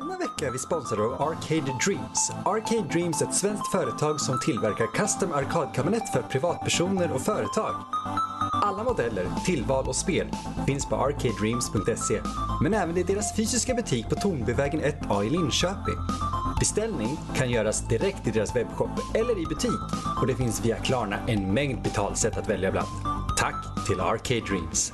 Denna vecka är vi sponsrade av Arcade Dreams. Arcade Dreams är ett svenskt företag som tillverkar custom arkadkabinett för privatpersoner och företag. Alla modeller, tillval och spel finns på arcadedreams.se, men även i deras fysiska butik på Tornbyvägen 1A i Linköping. Beställning kan göras direkt i deras webbshop eller i butik och det finns via Klarna en mängd betalsätt att välja bland. Tack till Arcade Dreams.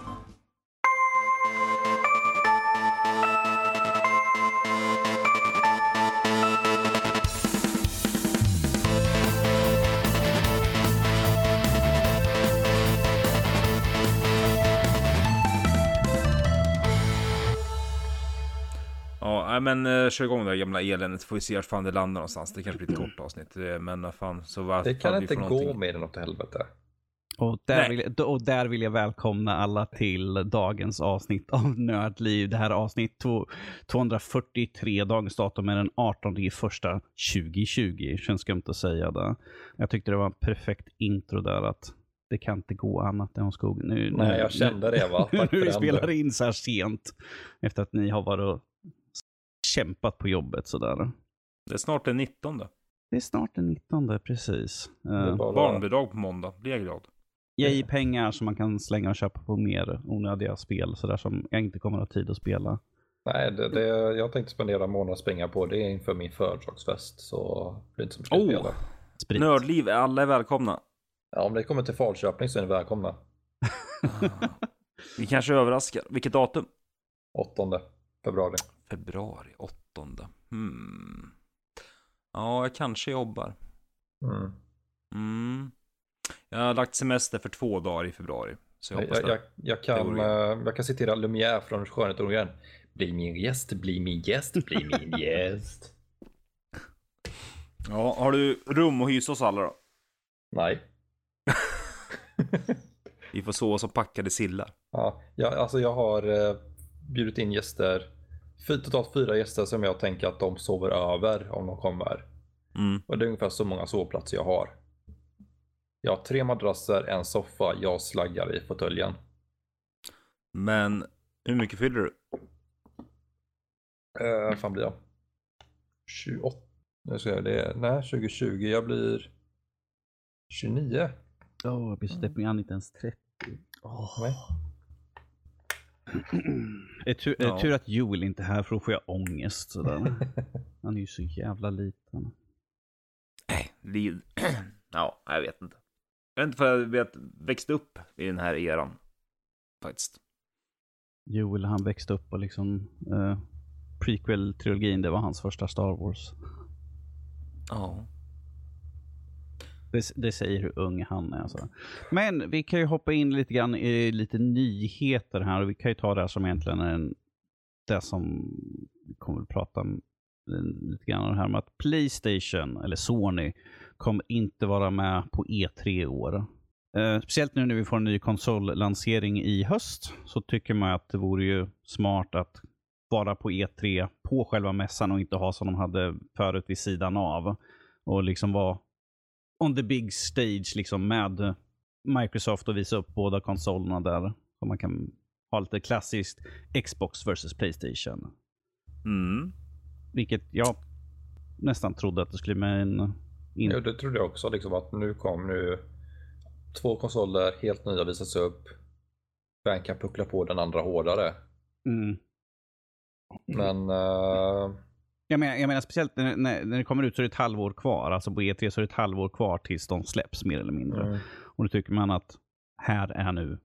Nej, men uh, kör igång det gamla eländet. Får vi se vart fan det landar någonstans. Det kanske blir ett kort avsnitt. eh, Men fan, så var Det kan inte gå någonting. mer än åt helvete. Och där, Nej. vill, jag- och där vill jag välkomna alla till dagens avsnitt av Nördliv. Det här är avsnitt två- 243. Dagens datum är den 18 i första 2020. Känns skumt att säga det. Jag tyckte det var en perfekt intro där att det kan inte gå annat än skog. Nu, Nej, nu- jag kände det va. Tack nu för vi spelar in så här sent. Efter att ni har varit och kämpat på jobbet sådär. Det är snart den 19. Det är snart den 19 precis. Är Uh, bara- Barnbidrag på måndag. Blir jag glad. ge pengar som man kan slänga och köpa på mer onödiga spel sådär som jag inte kommer att ha tid att spela. Nej, det, det, jag tänkte spendera månadens pengar på det inför min födelsedagsfest. Så det är inte så mycket Oh. spela. Sprit. Nördliv, alla är välkomna. Ja, om det kommer till Falköping så är ni välkomna. Vi kanske överraskar. Vilket datum? 8 februari. Februari 8. Hmm. Ja, jag kanske jobbar. Mm. Mm. Jag har lagt semester för två dagar i februari. Så jag Jag, jag, jag, kan, eh, jag kan citera Lumière från Skönheten och igen. Bli min gäst, bli min gäst, bli min gäst. Ja, har du rum att hysa oss alla då? Nej. Vi får sova som packade sillar. Ja, jag, alltså jag har eh, bjudit in gäster. Totalt fyra gäster som jag tänker att de sover över om de kommer. Mm. Och det är ungefär så många sovplatser jag har. Jag har tre madrasser, en soffa, jag slaggar i fåtöljen. Men hur mycket fyller du? Eh, vad fan blir jag? 28? Nu ska jag det. Nej, 2020. Jag blir 29. Åh, jag blir så deppig. Han är inte ens 30. Åh. Nej. Det är tur, Ja. tur att Joel inte är här för då får jag ångest. Sådär. Han är ju så jävla liten. Nej, ja, jag vet inte. Jag vet inte för jag vet, växte upp i den här eran. Faktiskt. Joel han växte upp och liksom uh, prequel-trilogin, det var hans första Star Wars. Ja. Det, det säger hur ung han är. Alltså. Men vi kan ju hoppa in lite grann i lite nyheter här och vi kan ju ta det här som egentligen är en, det som vi kommer att prata om eh, lite grann om det här med att Playstation, eller Sony, kommer inte vara med på E3 i år. Eh, speciellt nu när vi får en ny konsollansering i höst så tycker man att det vore ju smart att vara på E3 på själva mässan och inte ha som de hade förut vid sidan av. Och liksom vara on the big stage liksom med Microsoft och visa upp båda konsolerna där. Så man kan ha lite klassiskt Xbox versus Playstation. Mm. Vilket jag nästan trodde att det skulle med en... In... Ja, det trodde jag också. Liksom, att nu kom nu två konsoler helt nya visas upp. Den kan puckla på den andra hårdare. Mm. Men eh, Jag, menar, jag menar speciellt när, när, när det kommer ut så är det ett halvår kvar. Alltså på E3 så är det ett halvår kvar tills de släpps mer eller mindre. mm, Och då tycker man att här är nu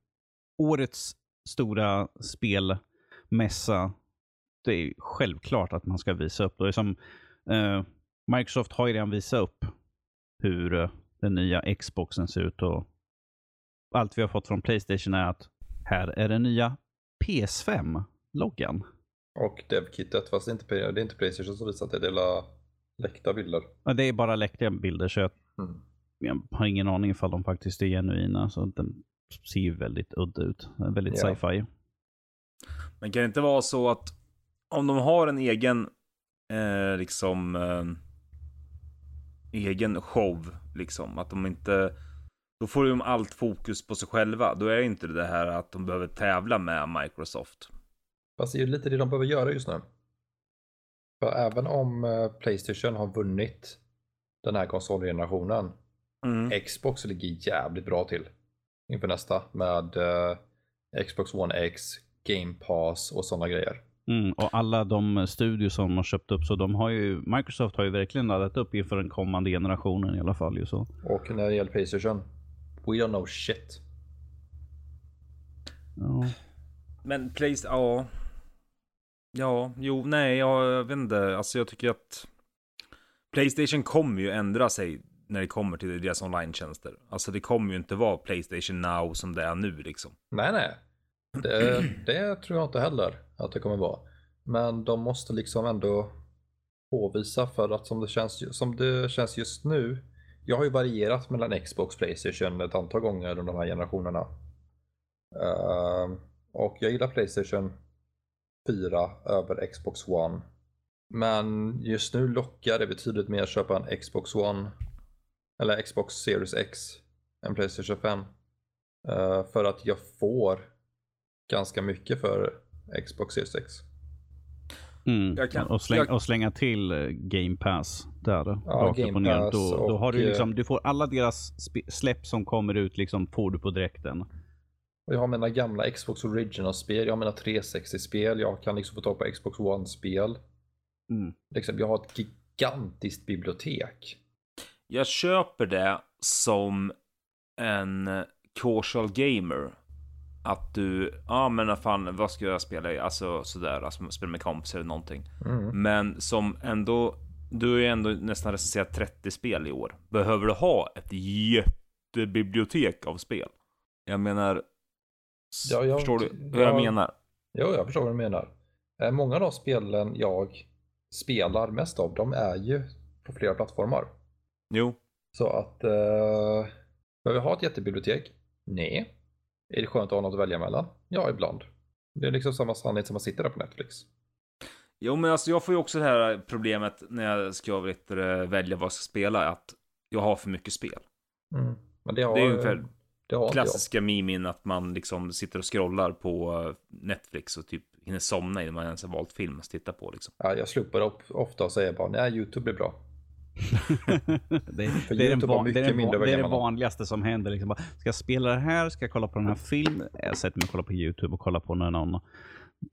årets stora spelmässa. Det är självklart att man ska visa upp. Det som, eh, Microsoft har ju redan visat upp hur eh, den nya Xboxen ser ut. Och allt vi har fått från Playstation är att här är den nya PS5-loggan. Och DevKitet, fast det är inte, det är inte Playstation som visat det, det är läckta bilder. Ja, Det är bara läckta bilder så jag, Mm. jag har ingen aning ifall de faktiskt är genuina. Så den ser ju väldigt udda ut. Väldigt Ja. sci-fi. Men kan det inte vara så att om de har en egen, eh, liksom, eh, egen show, liksom, att de inte, då får de allt fokus på sig själva. Då är inte det här att de behöver tävla med Microsoft. Fast det är ju lite det de behöver göra just nu. För även om eh, Playstation har vunnit den här konsolgenerationen, Mm. Xbox ligger jävligt bra till inför nästa med eh, Xbox One X, Game Pass och sådana grejer. Mm, och alla de studios som har köpt upp, så de har ju, Microsoft har ju verkligen laddat upp inför den kommande generationen i alla fall. Ju så. Och när det gäller Playstation, we don't know shit. Ja. Men Playstation, ja. Ja, jo, nej, jag, vet inte. Alltså jag tycker att Playstation kommer ju ändra sig när det kommer till deras online-tjänster. Alltså det kommer ju inte vara Playstation Now som det är nu liksom. Nej, nej. Det, det tror jag inte heller att det kommer vara. Men de måste liksom ändå påvisa för att som det känns, som det känns just nu. Jag har ju varierat mellan Xbox och Playstation ett antal gånger under de här generationerna. Ehm, och jag gillar Playstation 4 över Xbox One. Men just nu lockar det betydligt mer att köpa en Xbox One eller Xbox Series X än Playstation 5. Eh, för att jag får ganska mycket för Xbox Series X. Mm. Jag kan- och, släng, jag- och slänga till eh, Game Pass där. Ja, Game ner. Pass Då, då och, har du eh, liksom, du får alla deras släpp som kommer ut liksom får du på direkten. Och jag har mina gamla Xbox Original-spel, jag har mina 360-spel, jag kan liksom få tag på Xbox One-spel. Mm. Liksom, jag har ett gigantiskt bibliotek. Jag köper det som en casual gamer. Att du, ja men vad fan, vad ska jag spela i? Alltså sådär, alltså spela med kompisar eller någonting. Mm. Men som ändå, du har ju ändå nästan recenserat 30 spel i år. Behöver du ha ett jättebibliotek av spel? Jag menar, Ja, jag- förstår du hur jag jag- menar? Jo, jag förstår vad du menar. Eh, Många av de spelen jag spelar mest av, de är ju på flera plattformar. Jo, Så att, eh, behöver jag ha ett jättebibliotek? Nej. Är det skönt att ha något att välja mellan? Ja, ibland. Det är liksom samma sanning som man sitter där på Netflix. Jo, men alltså jag får ju också det här problemet när jag ska välja vad jag ska spela, att jag har för mycket spel. Mm. Men det har, Det är ungefär det har klassiska mimin att man liksom sitter och scrollar på eh, Netflix och typ hinner somna innan man ens har valt film att titta på liksom. Ja, jag slupar upp ofta och säger bara nej, YouTube blir bra. det, För det, är van, det, är van, det är det vanligaste som händer. Liksom bara, ska jag spela det här? Ska jag kolla på den här filmen? Jag sätter mig och kollar på YouTube och kollar på när någon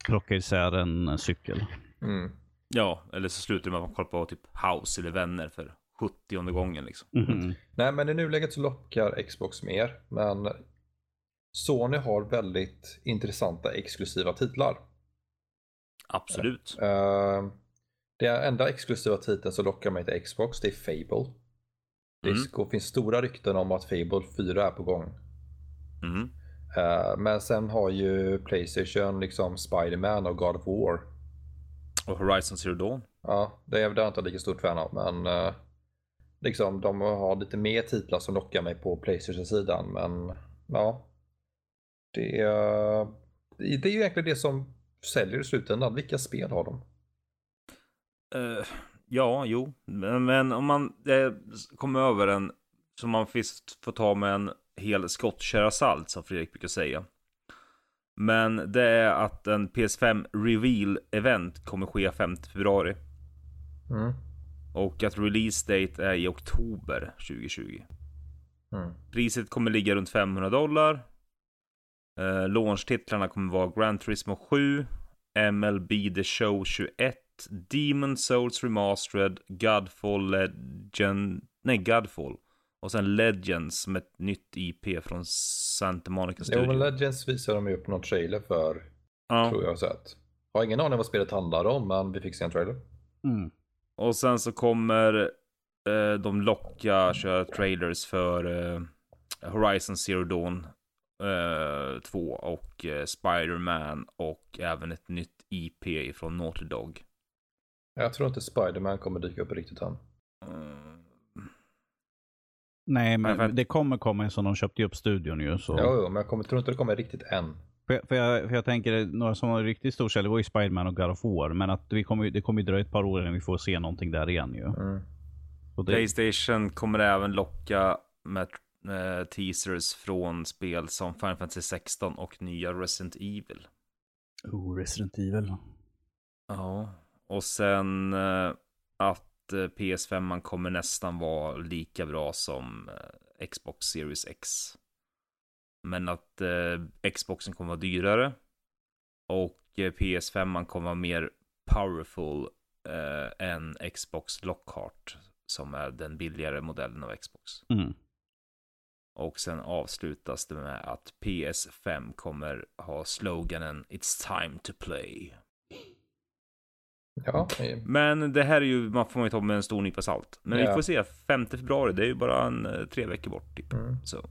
plockar isär en cykel. Mm. Ja, eller så slutar man med att kolla på typ House eller Vänner för 70 gången liksom. Mhm. Nej, men i nuläget så lockar Xbox mer. Men Sony har väldigt intressanta exklusiva titlar. Absolut. Uh, det enda exklusiva titeln som lockar mig till Xbox, det är Fable. Det Mm. sk- finns stora rykten om att Fable 4 är på gång. Mm. Eh, men sen har ju Playstation liksom Spider-Man och God of War. Och Horizon Zero Dawn. Ja, det är det jag inte lika stort fan av, men eh, liksom de har lite mer titlar som lockar mig på Playstation-sidan, men ja. Det är, det är ju egentligen det som säljer i slutändan. Vilka spel har de? Eh, ja, jo. Men, men om man eh, kommer över en som man visst får ta med en hel skottkärra salt, som Fredrik brukar säga. Men det är att en PS5 Reveal-event kommer ske 5 februari. Mm. Och att release date är i oktober 2020. Mm. Priset kommer ligga runt 500 dollar. Eh, Launchtitlarna kommer vara Gran Turismo 7, MLB The Show 21, Demon Souls Remastered, Godfall Legend, nej Godfall. Och sen Legends med ett nytt IP från Santa Monica Jo, Studio. men Legends visar de ju upp någon trailer för, ja. tror jag har sett. Har ingen aning vad spelet handlar om, men vi fick se en trailer. Mm. Och sen så kommer eh, de locka köra trailers för eh, Horizon Zero Dawn eh, 2 och eh, Spider-Man och även ett nytt IP från Naughty Dog. Jag tror inte Spider-Man kommer dyka upp riktigt än. Mm. Nej, men det kommer komma en som de köpte upp studion ju. Så. Jo, jo, men jag kommer, tror inte det kommer riktigt än. För, för, jag, för jag tänker, några som var riktigt stor det var ju Spiderman och God of War. Men att vi kommer, det kommer ju dröja ett par år innan vi får se någonting där igen ju. Mm. Det, Playstation kommer även locka med eh, teasers från spel som Final Fantasy 16 och nya Resident Evil. oh, Resident Evil. Ja, Och sen eh, att eh, PS5 kommer nästan vara lika bra som eh, Xbox Series X. Men att eh, Xboxen kommer vara dyrare. Och eh, PS5 kommer vara mer powerful eh, än Xbox Lockhart. Som är den billigare modellen av Xbox. Mm. Och sen avslutas det med att PS5 kommer ha sloganen It's time to play. Ja, Men det här är ju, man får man ju ta med en stor nypa salt. Men vi Ja. får se, 5 februari, det är ju bara en, eh, tre veckor bort typ. mm. Så.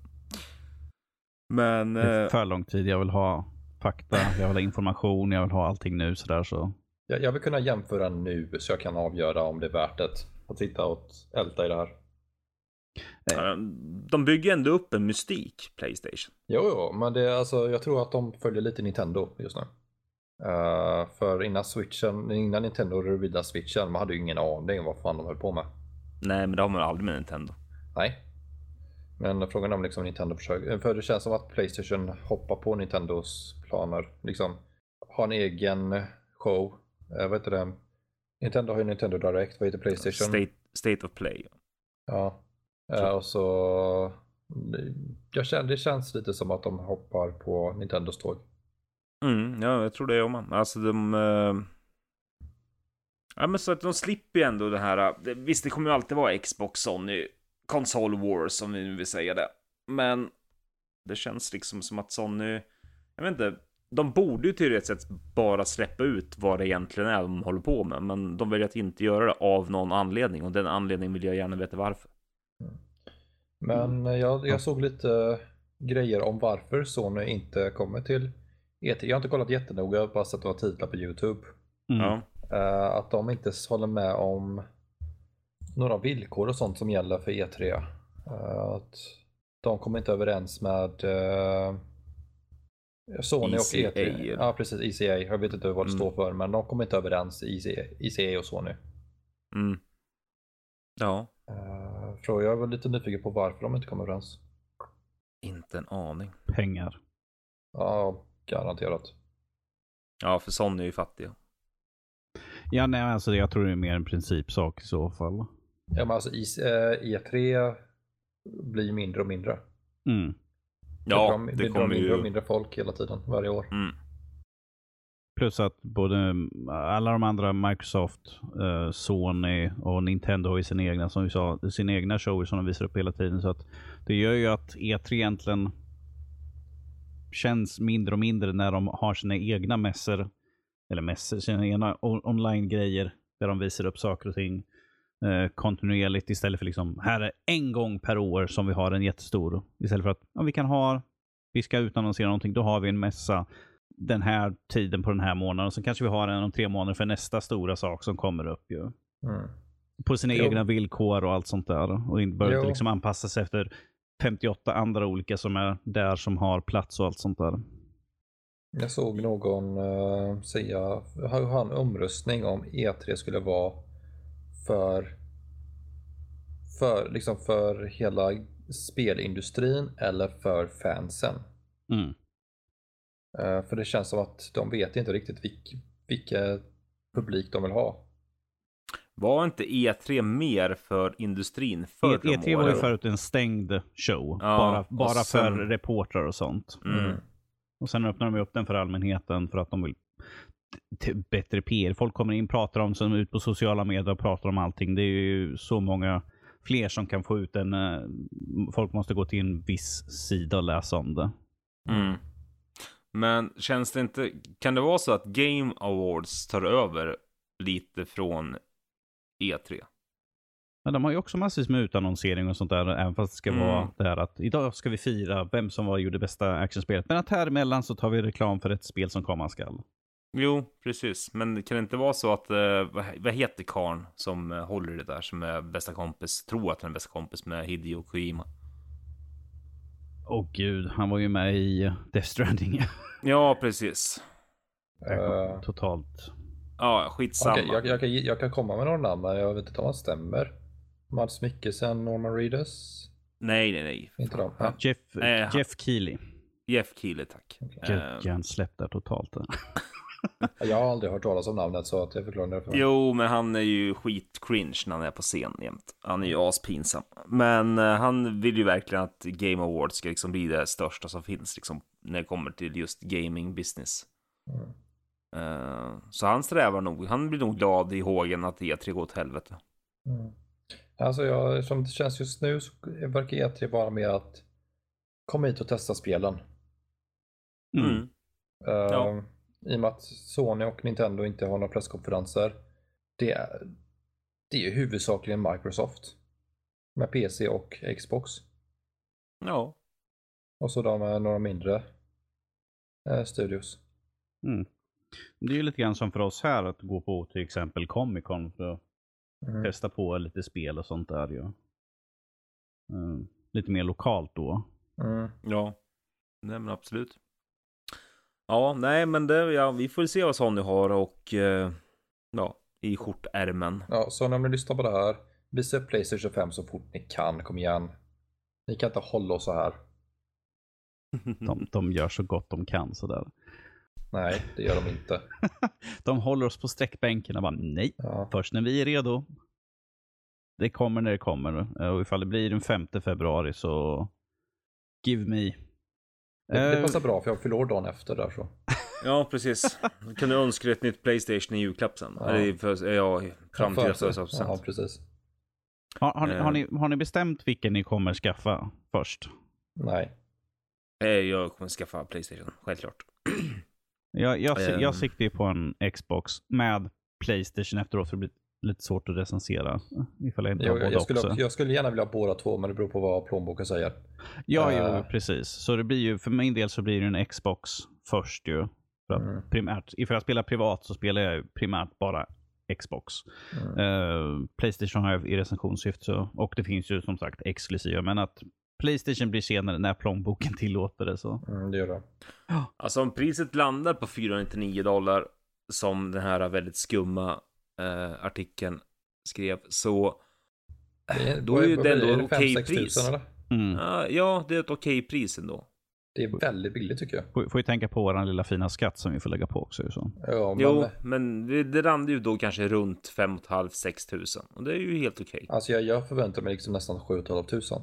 Men, Det är eh, för lång tid. Jag vill ha fakta, jag vill ha information, jag vill ha allting nu sådär så. jag, jag vill kunna jämföra nu så jag kan avgöra om det är värt det att sitta och älta i det här. de bygger ändå upp en mystik, Playstation. Jo, jo, men det är alltså, jag tror att de följer lite Nintendo just nu. Eh, för innan switchen, innan Nintendo revidade switchen, man hade ju ingen aning om vad fan de höll på med. Nej, men det har man aldrig med Nintendo. Nej. Men frågan är om liksom Nintendo försöker, för det känns som att Playstation hoppar på Nintendos planer. Liksom, har en egen show. Uh, vad heter det? Nintendo har ju Nintendo Direct, vad heter Playstation? State, State of Play. Ja. Eh, och så... Jag känner, det känns lite som att de hoppar på Nintendos tåg. Mm, ja, jag tror det om man. Alltså de... eh, Ja, men så att de slipper ju ändå det här. eh, Visst, det kommer ju alltid vara Xbox, Sony, Console Wars om vi nu vill säga det. Men det känns liksom som att Sony, jag vet inte, de borde ju teoretiskt sett bara släppa ut vad det egentligen är de håller på med. Men de väljer att inte göra det av någon anledning och den anledningen vill jag gärna veta varför. Men eh, jag, jag såg lite grejer om varför Sony inte kommer till E3. Jag har inte kollat jättenoga, jag har bara sett några titlar på YouTube. Mm. Ja, Eh, att de inte håller med om några villkor och sånt som gäller för E3. Eh, att de kommer inte överens med eh, Sony och ECA, E3. eller? Ja precis, ECA. Jag vet inte vad det Mm. står för men de kommer inte överens ECA, ECA och Sony. mm. Ja, Uh, för jag var lite nyfiken på varför de inte kommer överens. inte en aning. Pengar. Ja, garanterat. Ja, för Sony är ju fattiga. Ja, nej, alltså jag tror det är mer en principsak i så fall. Ja, men alltså IC, eh, E3 blir mindre och mindre. Mm. Ja, det drar kommer mindre och mindre folk hela tiden, varje år. Mm. Plus att både alla de andra, Microsoft, eh, Sony och Nintendo har ju sina egna, som vi sa, sina egna shower som de visar upp hela tiden. Så att det gör ju att E3 egentligen känns mindre och mindre när de har sina egna mässor, eller mässor, sina egna on- online-grejer där de visar upp saker och ting eh, kontinuerligt istället för liksom, här är en gång per år som vi har en jättestor. Istället för att ja, vi kan ha, vi ska utannonsera någonting, då har vi en mässa den här tiden på den här månaden. Så kanske vi har en om tre månader för nästa stora sak som kommer upp. Ju. Mm. På sina Jo. egna villkor och allt sånt där. Och inte behöver inte liksom anpassa sig efter 58 andra olika som är där som har plats och allt sånt där. Jag såg någon uh, säga, ha ha en omröstning om E3 skulle vara för, för, liksom för hela spelindustrin eller för fansen. Mm. Eh, för det känns som att de vet inte riktigt vilk, vilka publik de vill ha. Var inte E3 mer för industrin förr E- om E3 var ju förut en stängd show. Ja, bara bara sen- för reportrar och sånt. Mm. Och sen öppnar de upp den för allmänheten för att de vill bättre PR. Folk kommer in, pratar om som ut på sociala medier och pratar om allting. Det är ju så många fler som kan få ut en... eh, Folk måste gå till en viss sida och läsa om det. Mm. Men känns det inte, kan det vara så att Game Awards tar över lite från E E3? Men de har ju också massvis med utannonsering och sånt där, även fast det ska Mm. vara det här att idag ska vi fira vem som var gjorde bästa actionspelet. Men att här emellan så tar vi reklam för ett spel som komma skall. Jo, precis. Men kan det inte vara så att, eh, vad, heter karn som eh, håller det där, som är bästa kompis, tror att han är bästa kompis med Hideo Kojima? Åh gud, han var ju med i Death Stranding. Ja, precis. Eh, Totalt. Ja, skitsamma. Okej, jag, jag, kan, jag kan komma med några namn men jag vet inte om han stämmer. Mads Mikkelsen, Norman Reedus. Nej, nej, nej. Inte de? Ja. Jeff, Eh, han- Jeff Keely. Jeff Keely, tack. Gud, Eh, hjärnsläpp där totalt. Jag har aldrig hört talas om namnet så att jag förklarar därför. Jo, men han är ju skit-cringe när han är på scen jämt. Han är ju aspinsam. Men eh, han vill ju verkligen att Game Awards ska liksom bli det största som finns liksom, när det kommer till just gaming business. Mm. Eh, så han strävar nog, han blir nog glad i hågen att E3 går åt helvete. Mm. Alltså jag, som det känns just nu så verkar E3 vara mer att komma hit och testa spelen. Mm. Eh, Ja. I och med att Sony och Nintendo inte har några presskonferenser. Det är, det är ju huvudsakligen Microsoft. Med PC och Xbox. Ja. Och så de med några mindre eh, studios. Mm. Det är ju lite grann som för oss här att gå på till exempel Comic Con för att Mm. testa på lite spel och sånt där ju. Mm. Lite mer lokalt då. Mm. Ja. Nej men absolut. Ja, nej men det, ja, vi får se vad Sony har och eh, ja, i skjortärmen. Ja, så när ni lyssnar på det här, visa upp Playstation 5 så fort ni kan. Kom igen. Ni kan inte hålla oss så här. De, de gör så gott de kan sådär. Nej, det gör de inte. De håller oss på sträckbänken och bara nej, Ja. först när vi är redo. Det kommer när det kommer. Och ifall det blir den 5 februari så give me. Det, det Eh, passar bra för jag fyller år dagen efter där så. Ja, precis. Kan du önska dig ett nytt Playstation i julklapp sen. Ja. Eller för, ja, framtida För- Ja, födelsedagspresent. precis. har, har, ni, har, eh. ni, har ni bestämt vilken ni kommer skaffa först? Nej. Eh, Jag kommer skaffa Playstation, självklart. Jag, jag, Ehm. jag siktar ju på en Xbox med Playstation efteråt för det blir lite svårt att recensera. Ifall jag inte har Jag, båda jag, skulle, också. jag skulle gärna vilja ha båda två men det beror på vad plånboken säger. Ja, Eh. jo, precis. Så det blir ju, för min del så blir det en Xbox först ju. För att Mm. primärt, ifall jag spelar privat så spelar jag ju primärt bara Xbox. Mm. Eh, Playstation har jag i recensionssyfte så- och det finns ju som sagt exklusiva. Men att Playstation blir senare när plånboken tillåter det. Så. Mm, det gör det. Alltså om priset landar på 499 dollar, som den här väldigt skumma eh, artikeln skrev, så det är, då är ju ändå det, okej 5-6 pris. Mm. Ja, det är ett okej pris ändå. Det är väldigt billigt tycker jag. Får, får ju tänka på vår lilla fina skatt som vi får lägga på också. Så. Ja, men, Jo, men det, det landar ju då kanske runt 5 500-6 tusen. Och det är ju helt okej. Alltså jag, jag förväntar mig liksom nästan 7 tusen.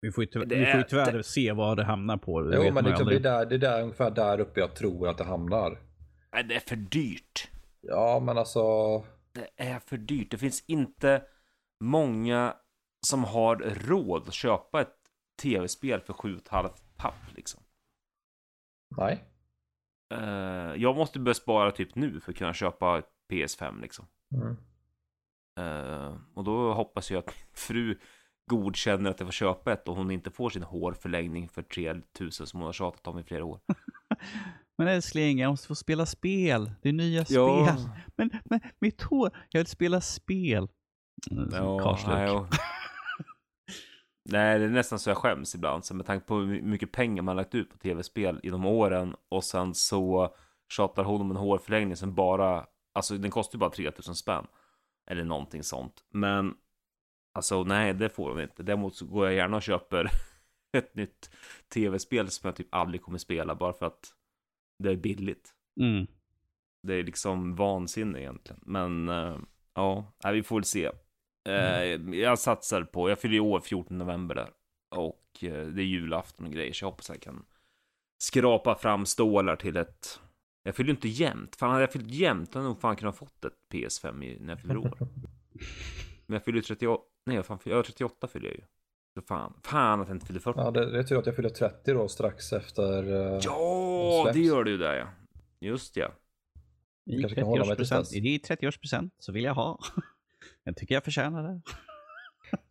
Vi får ju tyvärr, vi får ju är- tyvärr det- se vad det hamnar på. Det Jo, men liksom, det, är där, det är där, ungefär där uppe jag tror att det hamnar. Nej, det är för dyrt. Ja, men alltså. Det är för dyrt. Det finns inte många som har råd att köpa ett tv-spel för 7,5 papp liksom. Nej. Eh, jag måste börja spara typ nu för att kunna köpa ett PS5 liksom. Mm. Eh, och då hoppas jag att min fru godkänner att jag får köpa ett och hon inte får sin hårförlängning för 3000 som hon har tjatat om i flera år. Men älskling, jag måste få spela spel. Det är nya Ja. spel. Men, men mitt hår, jag vill spela spel. Mm, nej, och- nej, det är nästan så jag skäms ibland. Så med tanke på hur mycket pengar man lagt ut på tv-spel genom åren och sen så tjatar hon om en hårförlängning som bara, alltså den kostar ju bara 3000 spänn. Eller någonting sånt. Men alltså nej, det får hon inte. Däremot så går jag gärna och köper ett nytt tv-spel som jag typ aldrig kommer spela bara för att det är billigt. Mm. Det är liksom vansinne egentligen. Men eh, ja, vi får väl se. Eh, Jag satsar på, jag fyller i år 14 november där. Och eh, det är julafton och grejer, så jag hoppas jag kan skrapa fram stålar till ett... Jag fyller ju inte jämnt. Fan, hade jag fyllt jämnt hade jag nog fan kunnat fått ett PS5 i, när jag fyller år. Men jag fyller ju 38, nej fan, jag 38 fyller jag ju. Så fan, fan att jag inte fyller 40. Ja, det, det är tur att jag fyller 30 då strax efter. eh, Ja, släpps. det gör du ju där ja. Just ja. I Kanske kan hålla mig tills 30-årspresent, dess. är det i 30-årspresent så vill jag ha. Jag tycker jag förtjänar det.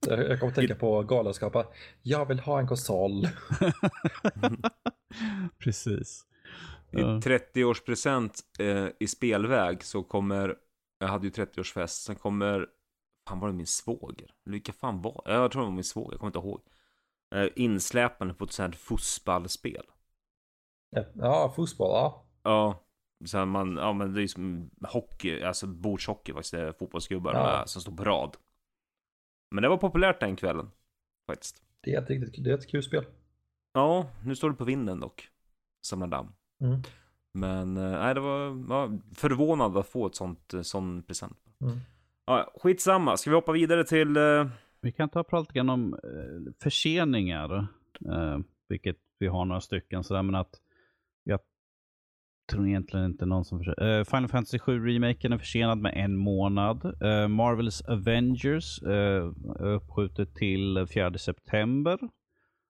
Jag, jag kommer att tänka på Galenskapen. Jag vill ha en konsol. Precis. I Ja. 30-årspresent eh, i spelväg så kommer, jag hade ju 30-årsfest, sen kommer, fan var det min svåger? Vilka fan var Jag tror det var min svåger, jag kommer inte ihåg. Eh, insläpande på ett sånt här fussballspel. Ja, fotboll. Ja. Ja, så man, ja men det är som hockey, alltså bordshockey faktiskt, det är fotbollsgubbar Ja. med, som står på rad. Men det var populärt den kvällen, faktiskt. Det är ett riktigt det är ett kul spel. Ja, nu står det på vinden dock. Samlar damm. Mm. Men eh, nej, det var ja, förvånad att få ett sånt eh, sån present. Mm. Ja, skitsamma, ska vi hoppa vidare till... Uh... Vi kan ta och prata lite grann om uh, förseningar, Uh, vilket vi har några stycken sådär, men att jag tror egentligen inte någon som försöker. Final Fantasy 7 remaken är försenad med en månad. Marvels Avengers är uppskjutet till 4 september.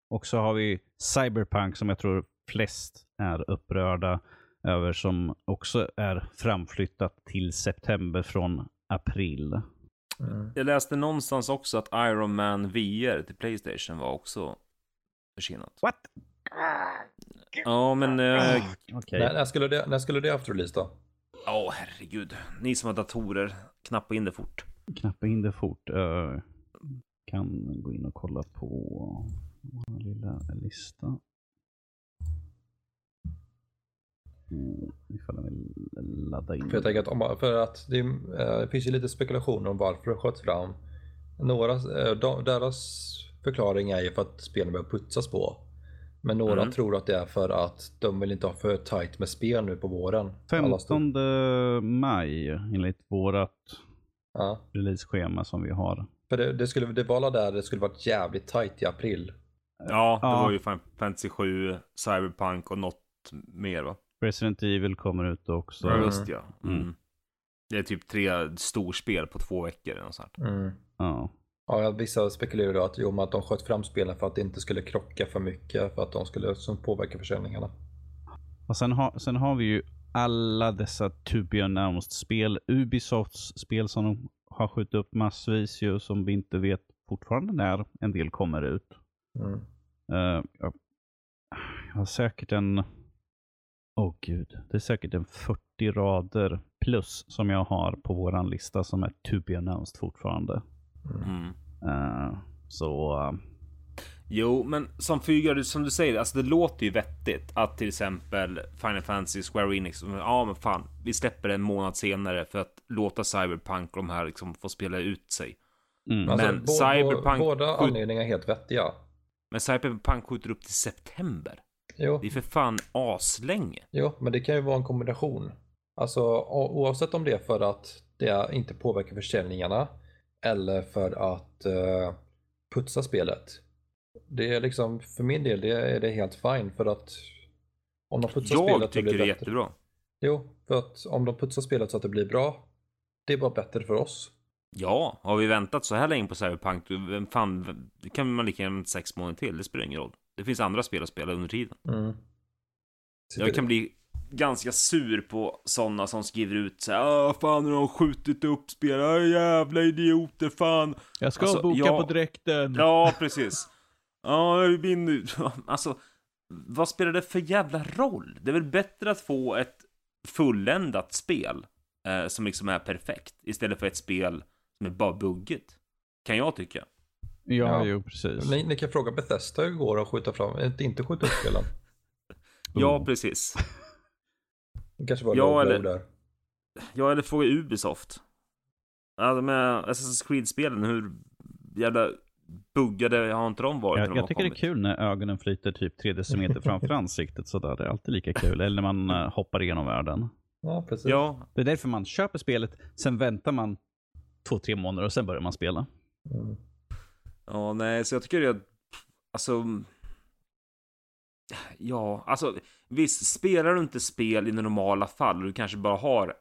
Och så har vi Cyberpunk som jag tror flest är upprörda över som också är framflyttat till september från april. Mm. Jag läste någonstans också att Iron Man VR till Playstation var också försenat. What? Ja, men... eh, Okej. När, när, skulle det, när skulle det haft release då? Ja, herregud. Ni som har datorer, knappa in det fort. knappa in det fort. Uh, kan gå in och kolla på vår lilla lista. Mm, ifall jag vill ladda in. För jag tänker att, om, för att det, det finns ju lite spekulationer om varför det sköts fram. Några, eh, de, deras förklaring är ju för att spelen behöver putsas på. Men några Mm. tror att det är för att de vill inte ha för tight med spel nu på våren. Alla stod- 15 maj enligt vårat Ja, releaseschema som vi har. för det, det, skulle, det var där det skulle varit jävligt tight i april. Ja, det Ja. var ju Fantasy 7, Cyberpunk och något mer va? Resident Evil kommer ut också. Ja, Mm. just ja. Mm. Mm. Det är typ tre storspel på två veckor eller något sånt. Mm. Ja. Ja, vissa spekulerar då att, jo, att de sköt fram spelen för att det inte skulle krocka för mycket för att de skulle som påverka försäljningarna. Och sen, har, sen har vi ju alla dessa to be announced spel. Ubisofts spel som de har skjutit upp massvis ju som vi inte vet fortfarande när en del kommer ut. Mm. Eh, jag, jag har säkert en... Åh gud. Det är säkert en 40 rader plus som jag har på våran lista som är to be announced fortfarande. Mm. Eh, så... eh, Jo, men som flygare, som du säger, alltså det låter ju vettigt att till exempel Final Fantasy, Square Enix, ja men fan, vi släpper en månad senare för att låta Cyberpunk och de här liksom få spela ut sig. mm. Alltså, Men bå- Cyberpunk- bå- båda anledningarna är helt vettiga. Men Cyberpunk skjuter upp till september. Jo, Det är för fan aslänge. jo, men det kan ju vara en kombination. Alltså oavsett om det är för att det inte påverkar försäljningarna eller för att eh, putsa spelet. Det är liksom, för min del, det är det helt fine för att om de putsar spelet Jag så tycker blir det är bättre. jättebra. Jo, för att om de putsar spelet så att det blir bra, det är bara bättre för oss. Ja, har vi väntat så här länge på Cyberpunk, fan, det kan man lika gärna sex månader till, det spelar ingen roll. Det finns andra spel att spela under tiden. Mm. Jag kan bli ganska sur på sådana som skriver ut så här, "Ah, fan har de skjutit upp spel, ah, jävla idioter, fan. Jag ska Alltså, boka ja. på direkten. Ja, precis. Ja, vinner. Alltså, vad spelar det för jävla roll? Det är väl bättre att få ett fulländat spel eh, som liksom är perfekt istället för ett spel som är bara buggigt. Kan jag tycka. Ja, Ja. jo precis. Ni, ni kan fråga Bethesda hur det går att skjuta fram, inte, inte skjuta upp spelen. Ja, precis. Det kanske var Ja, eller- där. Ja, eller fråga Ubisoft. Alltså med Assassin's Creed-spelen, hur jävla buggade har inte de varit Jag, de jag tycker det är kommit? kul när ögonen flyter typ tre decimeter framför ansiktet sådär. Det är alltid lika kul. Eller när man eh, hoppar igenom världen. Ja, precis. Ja, Det är därför man köper spelet, sen väntar man två, tre månader och sen börjar man spela. Mm. Ja, nej, så jag tycker det är... Alltså... Ja, alltså visst, spelar du inte spel i normala fall och du kanske bara har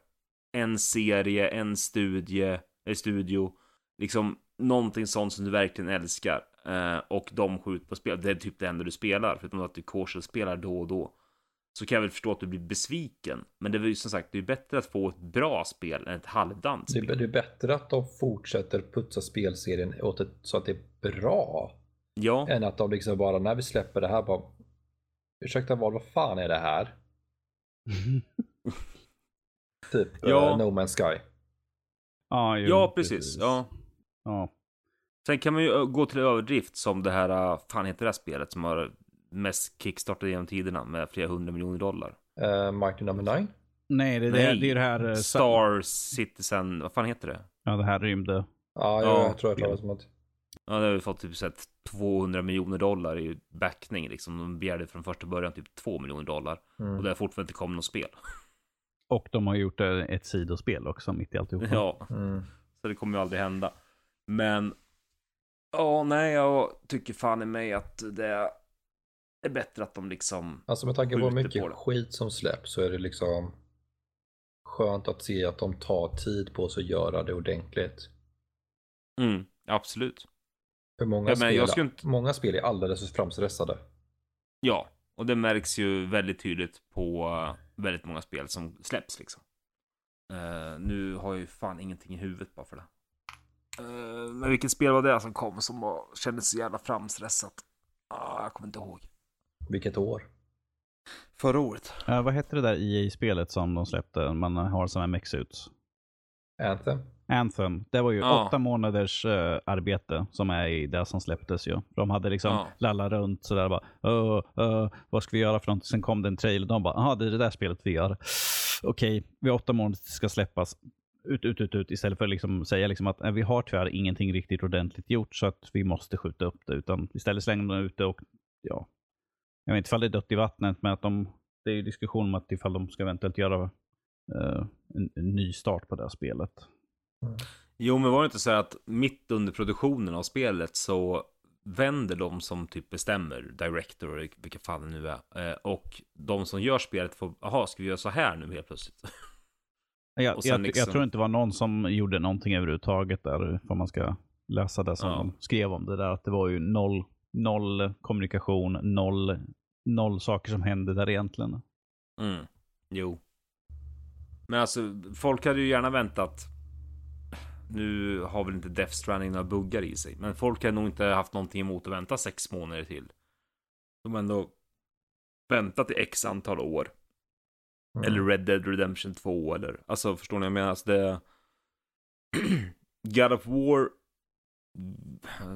en serie, en studie, eller studio, liksom någonting sånt som du verkligen älskar eh, och de skjuter på spel, det är typ det enda du spelar, förutom att du casual-spelar då och då. Så kan jag väl förstå att du blir besviken, men det är ju som sagt, det är bättre att få ett bra spel än ett halvdant Det, spel. är- det är bättre att de fortsätter putsa spelserien åt ett, så att det är bra. Ja, Än att de liksom bara, när vi släpper det här bara, ursäkta vad, vad fan är det här? Typ Ja. eh, No Man's Sky. ja, jo, ja precis. Ja. ja. Sen kan man ju ö, gå till överdrift som det här, äh, fan heter det här spelet som har mest kickstartat genom tiderna med flera hundra miljoner dollar? Uh, Mighty Number 9. Nej, det, det, Nej. det är det här... eh, Star Citizen, vad fan heter det? Ja, det här rymde. Ja, Ja, jag tror jag talas om att. Ja, det har vi fått typ sett 200 miljoner dollar i backning liksom. De begärde från första början typ 2 miljoner dollar. Mm. Och det har fortfarande inte kommit något spel. Och de har gjort eh, ett sidospel också mitt i alltihopa. Ja, Mm. så det kommer ju aldrig hända. Men, ja, nej, jag tycker fan i mig att det är bättre att de liksom, Alltså med tanke på hur mycket på det. skit som släpps så är det liksom skönt att se att de tar tid på sig att göra det ordentligt. mm, absolut. För många, Ja, men spel, jag skulle inte- många spel är alldeles framstressade. Ja, och det märks ju väldigt tydligt på eh, väldigt många spel som släpps liksom. Eh, nu har jag ju fan ingenting i huvudet bara för det. Eh, men vilket spel var det som kom som var, kändes så jävla framstressat? Ah, jag kommer inte ihåg. Vilket år? Förra året. Eh, vad hette det där EA-spelet som de släppte? Man har sådana här mexuits. Anthem? Anthem. Det var ju Ja. åtta månaders eh, arbete som är i det som släpptes ju. De hade liksom Ja. lallat runt sådär bara. "Åh, åh, vad ska vi göra för något? Sen kom det en trailer. De bara, jaha det är det där spelet vi gör. Okej, vi har åtta månader ska släppas. Ut, ut, ut, ut. Istället för att liksom säga liksom att "Nej, vi har tyvärr ingenting riktigt ordentligt gjort så att vi måste skjuta upp det. Utan istället slänger de ut det och ja. Jag vet inte ifall det är dött i vattnet men att de, det är ju diskussion om att ifall de ska eventuellt göra eh, en, en ny start på det här spelet. Jo, men var det inte så att mitt under produktionen av spelet så vänder de som typ bestämmer, director, eller vilka fan det nu är, eh, och de som gör spelet får, jaha, ska vi göra så här nu helt plötsligt? Jag, Och jag, liksom- jag tror inte det var någon som gjorde någonting överhuvudtaget där, om man ska läsa det som Ja. de skrev om det där. Att det var ju noll, noll kommunikation, noll, noll saker som hände där egentligen. Mm. Jo. Men alltså, folk hade ju gärna väntat. Nu har väl inte Death Stranding några buggar i sig, men folk hade nog inte haft någonting emot att vänta sex månader till. De har ändå väntat i x antal år. Mm. Eller Red Dead Redemption 2 eller, alltså förstår ni vad jag menar? Alltså det... God of War...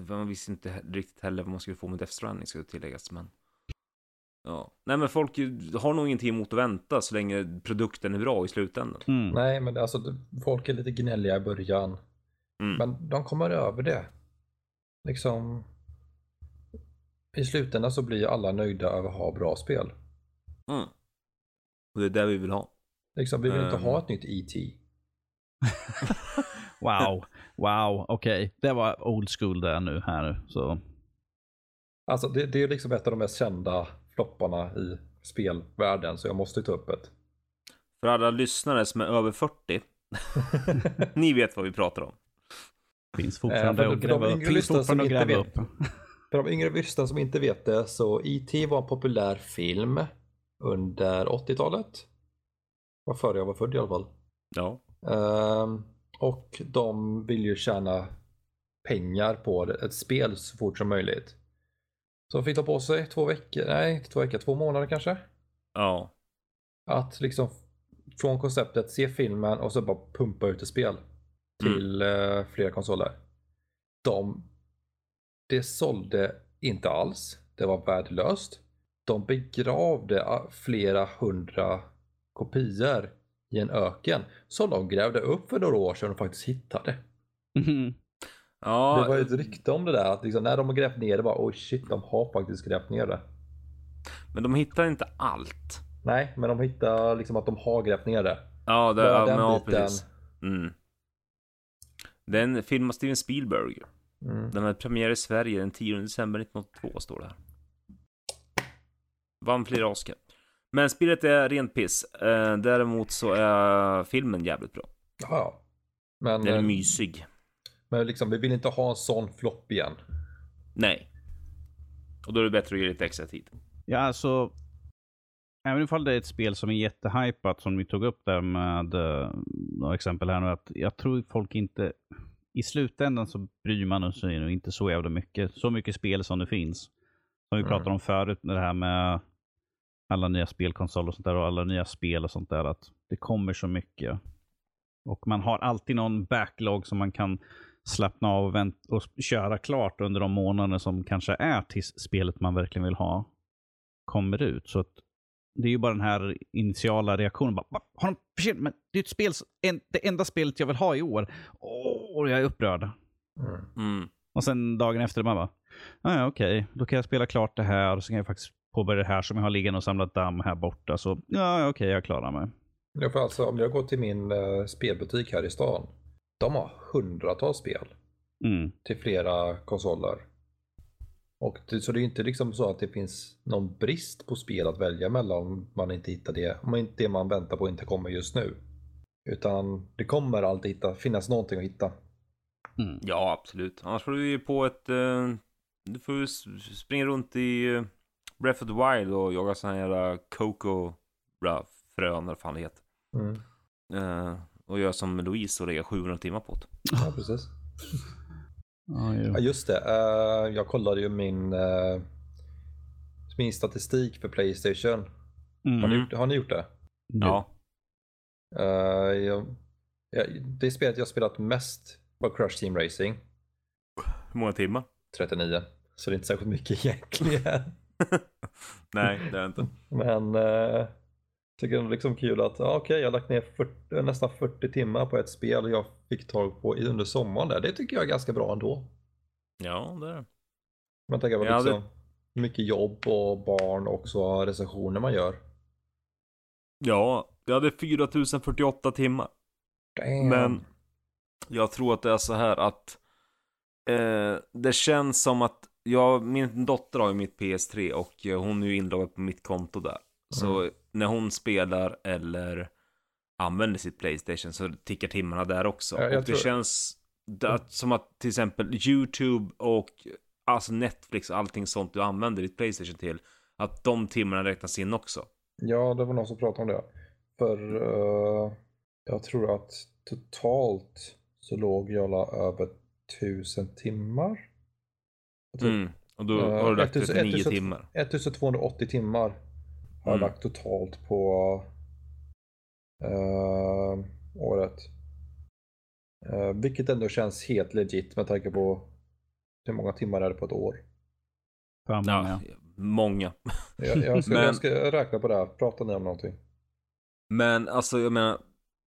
Man visste inte riktigt heller vad man skulle få med Death Stranding ska tilläggas, men... Ja. Nej men folk har nog ingenting emot att vänta så länge produkten är bra i slutändan. Mm. Nej, men alltså folk är lite gnälliga i början. Mm. Men de kommer över det. Liksom. I slutändan så blir alla nöjda över att ha bra spel. Mm. Och det är det vi vill ha. Liksom, vi vill inte Ehm. ha ett nytt E.T. Wow, wow, okej. Det var old school där nu här. Så. Alltså det, det är liksom ett av de mest kända flopparna i spelvärlden så jag måste ta upp det. För alla lyssnare som är över 40, ni vet vad vi pratar om. Finns Eh, fortfarande att gräva upp. Finns lyssnare fortfarande att gräva vet. upp. För de yngre lyssnarna som inte vet det så E.T. var en populär film under 80-talet. Var före jag var född i alla fall. Ja. Ehm, och de vill ju tjäna pengar på ett spel så fort som möjligt. Så de fick ta på sig två veckor, nej två veckor, två månader kanske. Ja. Att liksom från konceptet se filmen och så bara pumpa ut ett spel till eh, flera konsoler. De, det sålde inte alls. Det var värdelöst. De begravde ah, flera hundra kopior i en öken som de grävde upp för några år sedan och faktiskt hittade. Mhm. Ja, Det var ju ett rykte om det där att liksom, när de har grävt ner det bara oj shit de har faktiskt grävt ner det. men de hittar inte allt. Nej men de hittar liksom att de har grävt ner det. Ja, det, Bara ja, den men, ja precis. Mm. Det är en film av Steven Spielberg. Mm. Den hade premiär i Sverige den 10 december 1982 står det här. Vann flera Oscar. Men spelet är rent piss. Eh, däremot så är filmen jävligt bra. Ja, ja. Men, Den är eh, mysig. men liksom, vi vill inte ha en sån flopp igen. Nej. Och då är det bättre att ge lite extra tid. Ja, alltså. Även ifall det är ett spel som är jättehypat, som vi tog upp där med uh, några exempel här nu, att jag tror folk inte... I slutändan så bryr man sig nog inte så jävla mycket. Så mycket spel som det finns. Som vi Mm. pratade om förut, med det här med alla nya spelkonsoler och sånt där och alla nya spel och sånt där. Att det kommer så mycket. Och man har alltid någon backlog som man kan slappna av och, vänt- och köra klart under de månader som kanske är tills spelet man verkligen vill ha kommer ut. Så att det är ju bara den här initiala reaktionen. Bara, "Va? har de försenat? Men det är ett spel, som- en, det enda spelet jag vill ha i år. Åh, jag är upprörd. Mm. Mm. Och sen dagen efter man bara, ah, ja okej, då kan jag spela klart det här och så kan jag faktiskt påbörja det här som jag har liggande och samlat damm här borta. Så ja, okej, jag klarar mig. Ja, för alltså, om jag går till min eh, spelbutik här i stan. De har hundratals spel Mm. till flera konsoler. Och det, så det är inte liksom så att det finns någon brist på spel att välja mellan om man inte hittar det. Om inte det man väntar på inte kommer just nu. Utan det kommer alltid hitta, finnas någonting att hitta. Mm. Ja, absolut. Annars får du ju på ett... Eh, du får springa runt i eh, Breath of the Wild och jaga sådana här Coco bra, frön eller fan det heter. Mm. Eh, och göra som Louise och lägga 700 timmar på det. Ja, precis. Ja, jo. Ja, just det. Eh, jag kollade ju min, eh, min statistik för Playstation. Har, ni, Mm. gjort- har ni gjort det? Ja. Jag, jag, det spelet jag spelat mest var Crush Team Racing. Hur många timmar? 39. Så det är inte särskilt mycket egentligen. Nej, det är inte. Men eh, tycker det är liksom kul att ja, okej, jag har lagt ner 40, nästan 40 timmar på ett spel och jag fick tag på under sommaren där. Det tycker jag är ganska bra ändå. Ja, det är det. Man tänker på Ja, det- liksom mycket jobb och barn och så recensioner man gör. Ja, jag hade 4048 timmar. Damn. Men jag tror att det är så här att eh, det känns som att jag, min dotter har ju mitt PS3 och eh, hon är ju inloggad på mitt konto där. Så när hon spelar eller använder sitt Playstation så tickar timmarna där också. Ja, och det känns det, att, som att till exempel YouTube och alltså Netflix och allting sånt du använder ditt Playstation till. Att de timmarna räknas in också. Ja, det var någon som pratade om det. För eh, jag tror att totalt så låg jag över 1000 timmar. Tror- Mm. Och då Eh, har du lagt 1000 39 1000 timmar. 1280 timmar har jag Mm. lagt totalt på eh, året. Eh, vilket ändå känns helt legit med tanke på hur många timmar är det på ett år. Fan, Ja, många. många. Jag, jag, ska, Men- jag ska räkna på det här. Pratar ni om någonting? Men alltså jag menar,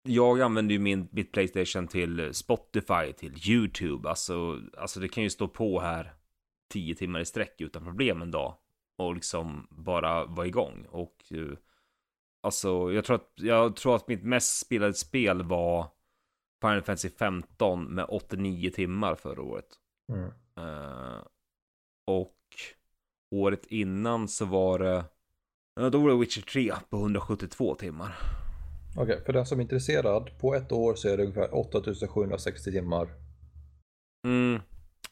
jag använder ju min, mitt Playstation till Spotify, till YouTube. Alltså, alltså det kan ju stå på här 10 timmar i sträck utan problem en dag. Och liksom bara vara igång. Och eh, alltså jag tror att, jag tror att mitt mest spelade spel var Final Fantasy 15 med 89 timmar förra året. Mm. Eh, och året innan så var det, då var det Witcher 3 på 172 timmar. Okej, för den som är intresserad. På ett år så är det ungefär 8760 timmar. Mm.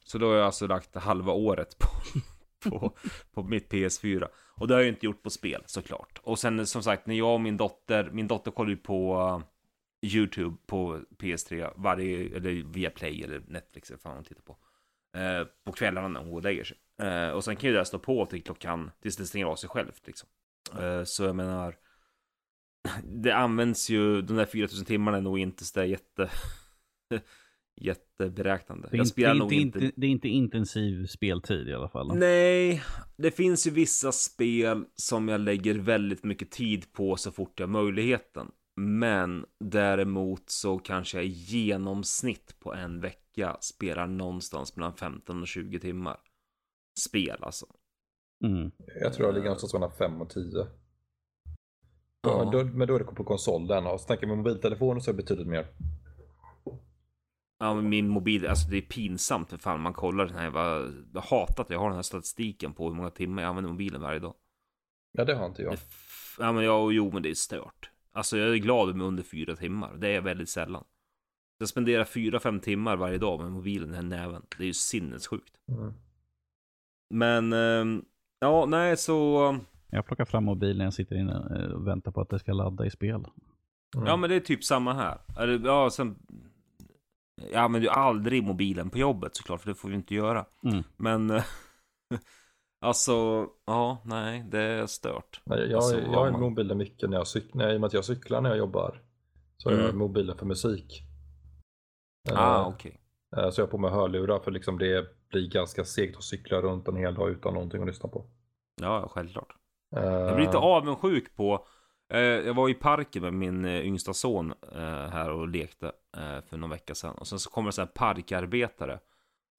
Så då har jag alltså lagt halva året på, på, på mitt PS4. Och det har jag ju inte gjort på spel såklart. Och sen som sagt, när jag och min dotter, min dotter kollar ju på uh, YouTube på PS3 varje, eller via Play eller Netflix eller vad fan hon tittar på. Eh, på kvällarna när hon går och lägger sig. Eh, och sen kan ju det här stå på till klockan, tills det stänger av sig självt liksom. Eh, så jag menar, det används ju, de där 4000 timmarna är nog inte så där jätte, jätteberäknande. Det är, Jag inte, det, spelar är nog inte, inte, det är inte intensiv speltid i alla fall. Nej, det finns ju vissa spel som jag lägger väldigt mycket tid på så fort jag har möjligheten. Men däremot så kanske jag i genomsnitt på en vecka spelar någonstans mellan 15 och 20 timmar. Spel alltså. Mm. Jag tror jag ligger någonstans mellan 5 och 10. Ja. Då, men då är det på konsolen. Och jag med mobiltelefonen så är det betydligt mer. Ja, men min mobil, alltså det är pinsamt för fan. Man kollar den här, jag, jag hatar att jag har den här statistiken på hur många timmar jag använder mobilen varje dag. Ja, det har inte jag. Det Ja, men ja, jo, men det är stört. Alltså jag är glad med under fyra timmar. Det är jag väldigt sällan. Jag spenderar fyra, fem timmar varje dag med mobilen i den här näven. Det är ju sinnessjukt. Mm. Men, ehm, ja, nej, så... Jag plockar fram mobilen, jag sitter inne eh, och väntar på att det ska ladda i spel. Mm. Ja, men det är typ samma här. Eller, ja, sen... Jag använder ju aldrig mobilen på jobbet såklart, för det får vi inte göra. Mm. Men... eh, alltså, ja, nej, det är stört. Nej, jag, Alltså, jag har man- mobilen mycket när jag cyklar. I och med att jag cyklar när jag jobbar. Så har jag Mm. mobilen för musik. Ah, Eh, okej. eh, Så jag har på mig hörlurar för liksom det blir ganska segt att cykla runt en hel dag utan någonting att lyssna på. Ja, självklart. Jag blir lite avundsjuk på Jag var i parken med min eh, yngsta son eh, här och lekte eh, för någon vecka sedan. Och sen så kommer det så här parkarbetare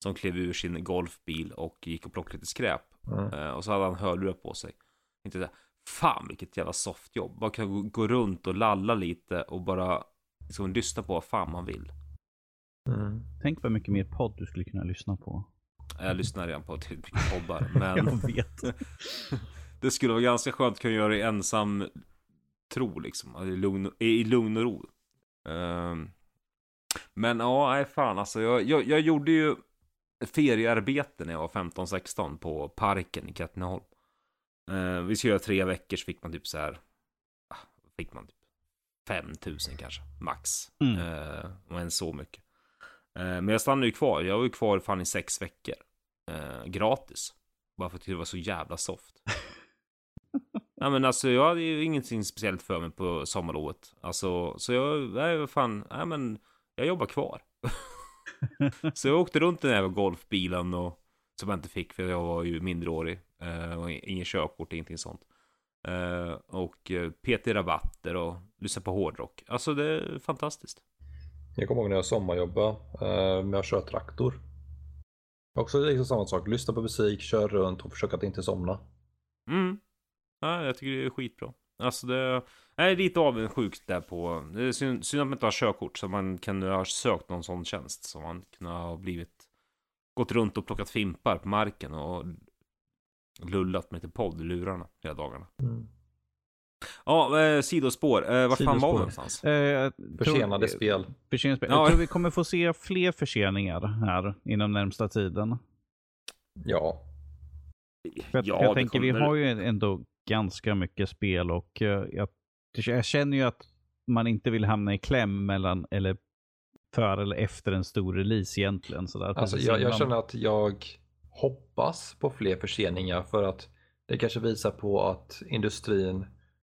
Som klev ur sin golfbil och gick och plockade lite skräp. Mm. Eh, och så hade han hörlurar på sig. Inte så Fan vilket jävla softjobb. Bara kan gå, runt och lalla lite och bara liksom lyssna på vad fan man vill. Mm. Tänk vad mycket mer podd du skulle kunna lyssna på. Jag lyssnar redan på mycket poddar. Men Jag vet. det skulle vara ganska skönt att kunna göra det i ensam tro liksom. I lugn, i lugn och ro. Ehm, men ja, nej fan alltså. Jag, jag, jag gjorde ju feriearbete när jag var 15-16 på parken i Katrineholm. Uh, vi skulle göra tre veckor så fick man typ så här. ah, Fick man typ 5000 kanske, max. Mm. Uh, och än så mycket. Eh, men jag stannade ju kvar. Jag var ju kvar fan i sex veckor. Gratis. Bara för att det var så jävla soft. ja men alltså jag hade ju ingenting speciellt för mig på sommarlovet. Alltså, så jag, nej vad fan, nej men jag jobbar kvar. så jag åkte runt den här golfbilen och som jag inte fick för jag var ju mindreårig. Eh, och ingen körkort, ingenting sånt. Eh, och eh, PT rabatter och lyssna på hårdrock. Alltså det är fantastiskt. Jag kommer ihåg när jag sommarjobbade eh, med att köra traktor. Också liksom samma sak, lyssna på musik, kör runt och försöka att inte somna. Mm. Ja, jag tycker det är skitbra. Alltså det jag är lite avundsjuk där på. Det är synd, synd att man inte har körkort så man kan ha sökt någon sån tjänst. Så man kunde ha blivit gått runt och plockat fimpar på marken och lullat med lite podd i lurarna hela dagarna. Mm. Ja, eh, sidospår. Eh, var fan var vi någonstans? Eh, Försenade tror- spel. Försenade spel. Ja. Jag tror vi kommer få se fler förseningar här inom närmsta tiden. Ja, För Ja, jag tänker, vi kommer- har ju ändå ganska mycket spel och eh, jag, jag känner ju att man inte vill hamna i kläm mellan, eller före eller efter en stor release egentligen. Så där, alltså jag, jag känner att jag hoppas på fler förseningar för att det kanske visar på att industrin,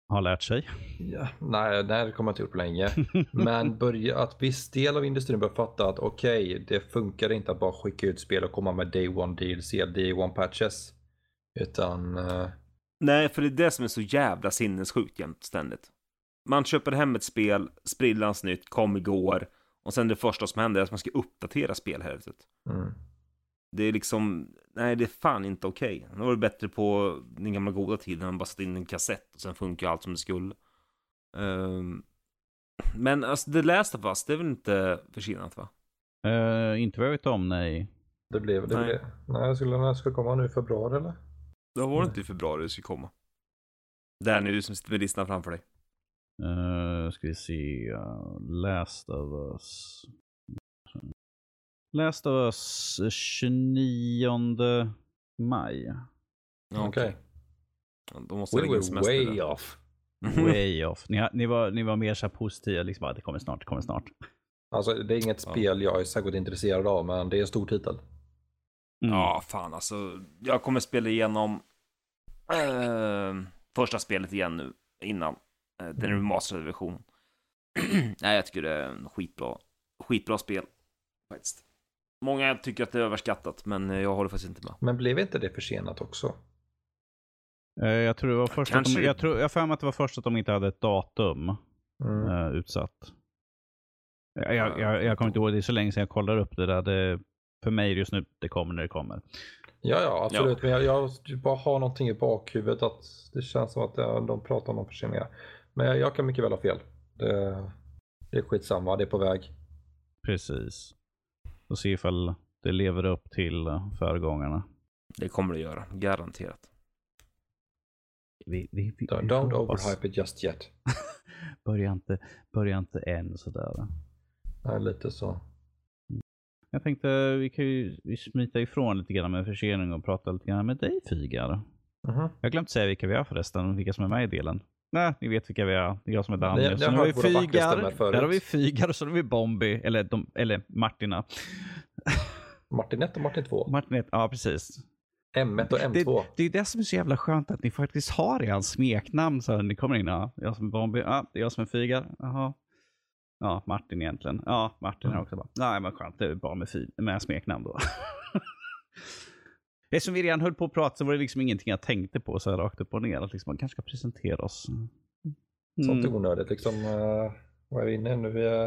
Har lärt sig. ja, nej, nej det kommer jag inte gjort på länge, men börja, att viss del av industrin börjar fatta att okej, det funkar inte att bara skicka ut spel och komma med day one DLC, day one patches. Utan eh, Nej, för det är det som är så jävla sinnessjukt jämt ständigt. Man köper hem ett spel, sprillans nytt, kom igår. Och sen det första som händer är att man ska uppdatera spelhelvetet. mm, Det är liksom, nej det är fan inte okej. Det var det bättre på den gamla goda tiden när man bara satte in en kassett och sen funkar allt som det skulle. Ehm, men alltså det läste fast, det är väl inte försenat va? Eh, inte vad jag vet om, nej. det blev, det Nej. blev, nej, jag skulle, när ska det komma nu i februari eller? Det var det inte i februari det skulle komma. Där nu du som sitter med listan framför dig. Uh, ska vi se. Uh, Last of Us. Last of Us 29 maj. Okej. Då måste We were way där. off. Way off. Ni, har- ni, var, ni var mer så här positiva, liksom bara, det kommer snart, det kommer snart. Alltså det är inget Ja. spel jag är särskilt intresserad av men det är en stor titel. Mm. Ja, fan alltså. Jag kommer spela igenom eh, första spelet igen nu innan eh, den remasterade versionen. Nej, jag tycker det är en skitbra, skitbra spel faktiskt. Många tycker att det är överskattat, men jag håller faktiskt inte med. Men blev inte det försenat också? Eh, jag tror det var först att de, jag, tror, jag för mig att det var först att de inte hade ett datum Mm. utsatt. Jag, jag, jag, jag kommer inte ihåg, det är så länge sedan jag kollade upp det där. Det, för mig just nu, det kommer när det kommer. Ja, ja, absolut. Men jag, jag bara har någonting i bakhuvudet att det känns som att ja, de pratar om någon förseningar. Men jag, jag kan mycket väl ha fel. Det, det är skitsamma, det är på väg. Precis. Och se ifall det lever upp till eh, föregångarna. Det kommer det göra, garanterat. Vi, vi, vi, Don't, vi don't overhype it just yet. Börja inte, börja inte än sådär. Ja, lite så. Jag tänkte vi kan ju vi smita ifrån lite grann med försening och prata lite grann med dig Fygar. Mhm. Jag har glömt säga vilka vi är förresten, vilka som är med i delen. Nej, ni vet vilka vi är. Det är jag som är Ni- Daniel. ni Så har nu har vi Fygar, där har vi Fygar och så har vi Bombi, eller, de, eller Martina. Martin 1 och Martin 2. Martin, ett- ja precis. M1 och Det, M2. det är det som är så jävla skönt att ni faktiskt har er smeknamn så ni kommer in. Ja, jag som är Bombi, ja, det är jag som är Fygar. Jaha. Ja, Martin egentligen. Ja, Martin är Mm. också bara. Nej, men skönt. Det är bra med, fy, med smeknamn då. Eftersom vi redan höll på att prata så var det liksom ingenting jag tänkte på så här rakt upp och ner. Att liksom man kanske ska presentera oss. Sånt är Mm. onödigt liksom. Uh, vad är vi inne nu? Vi är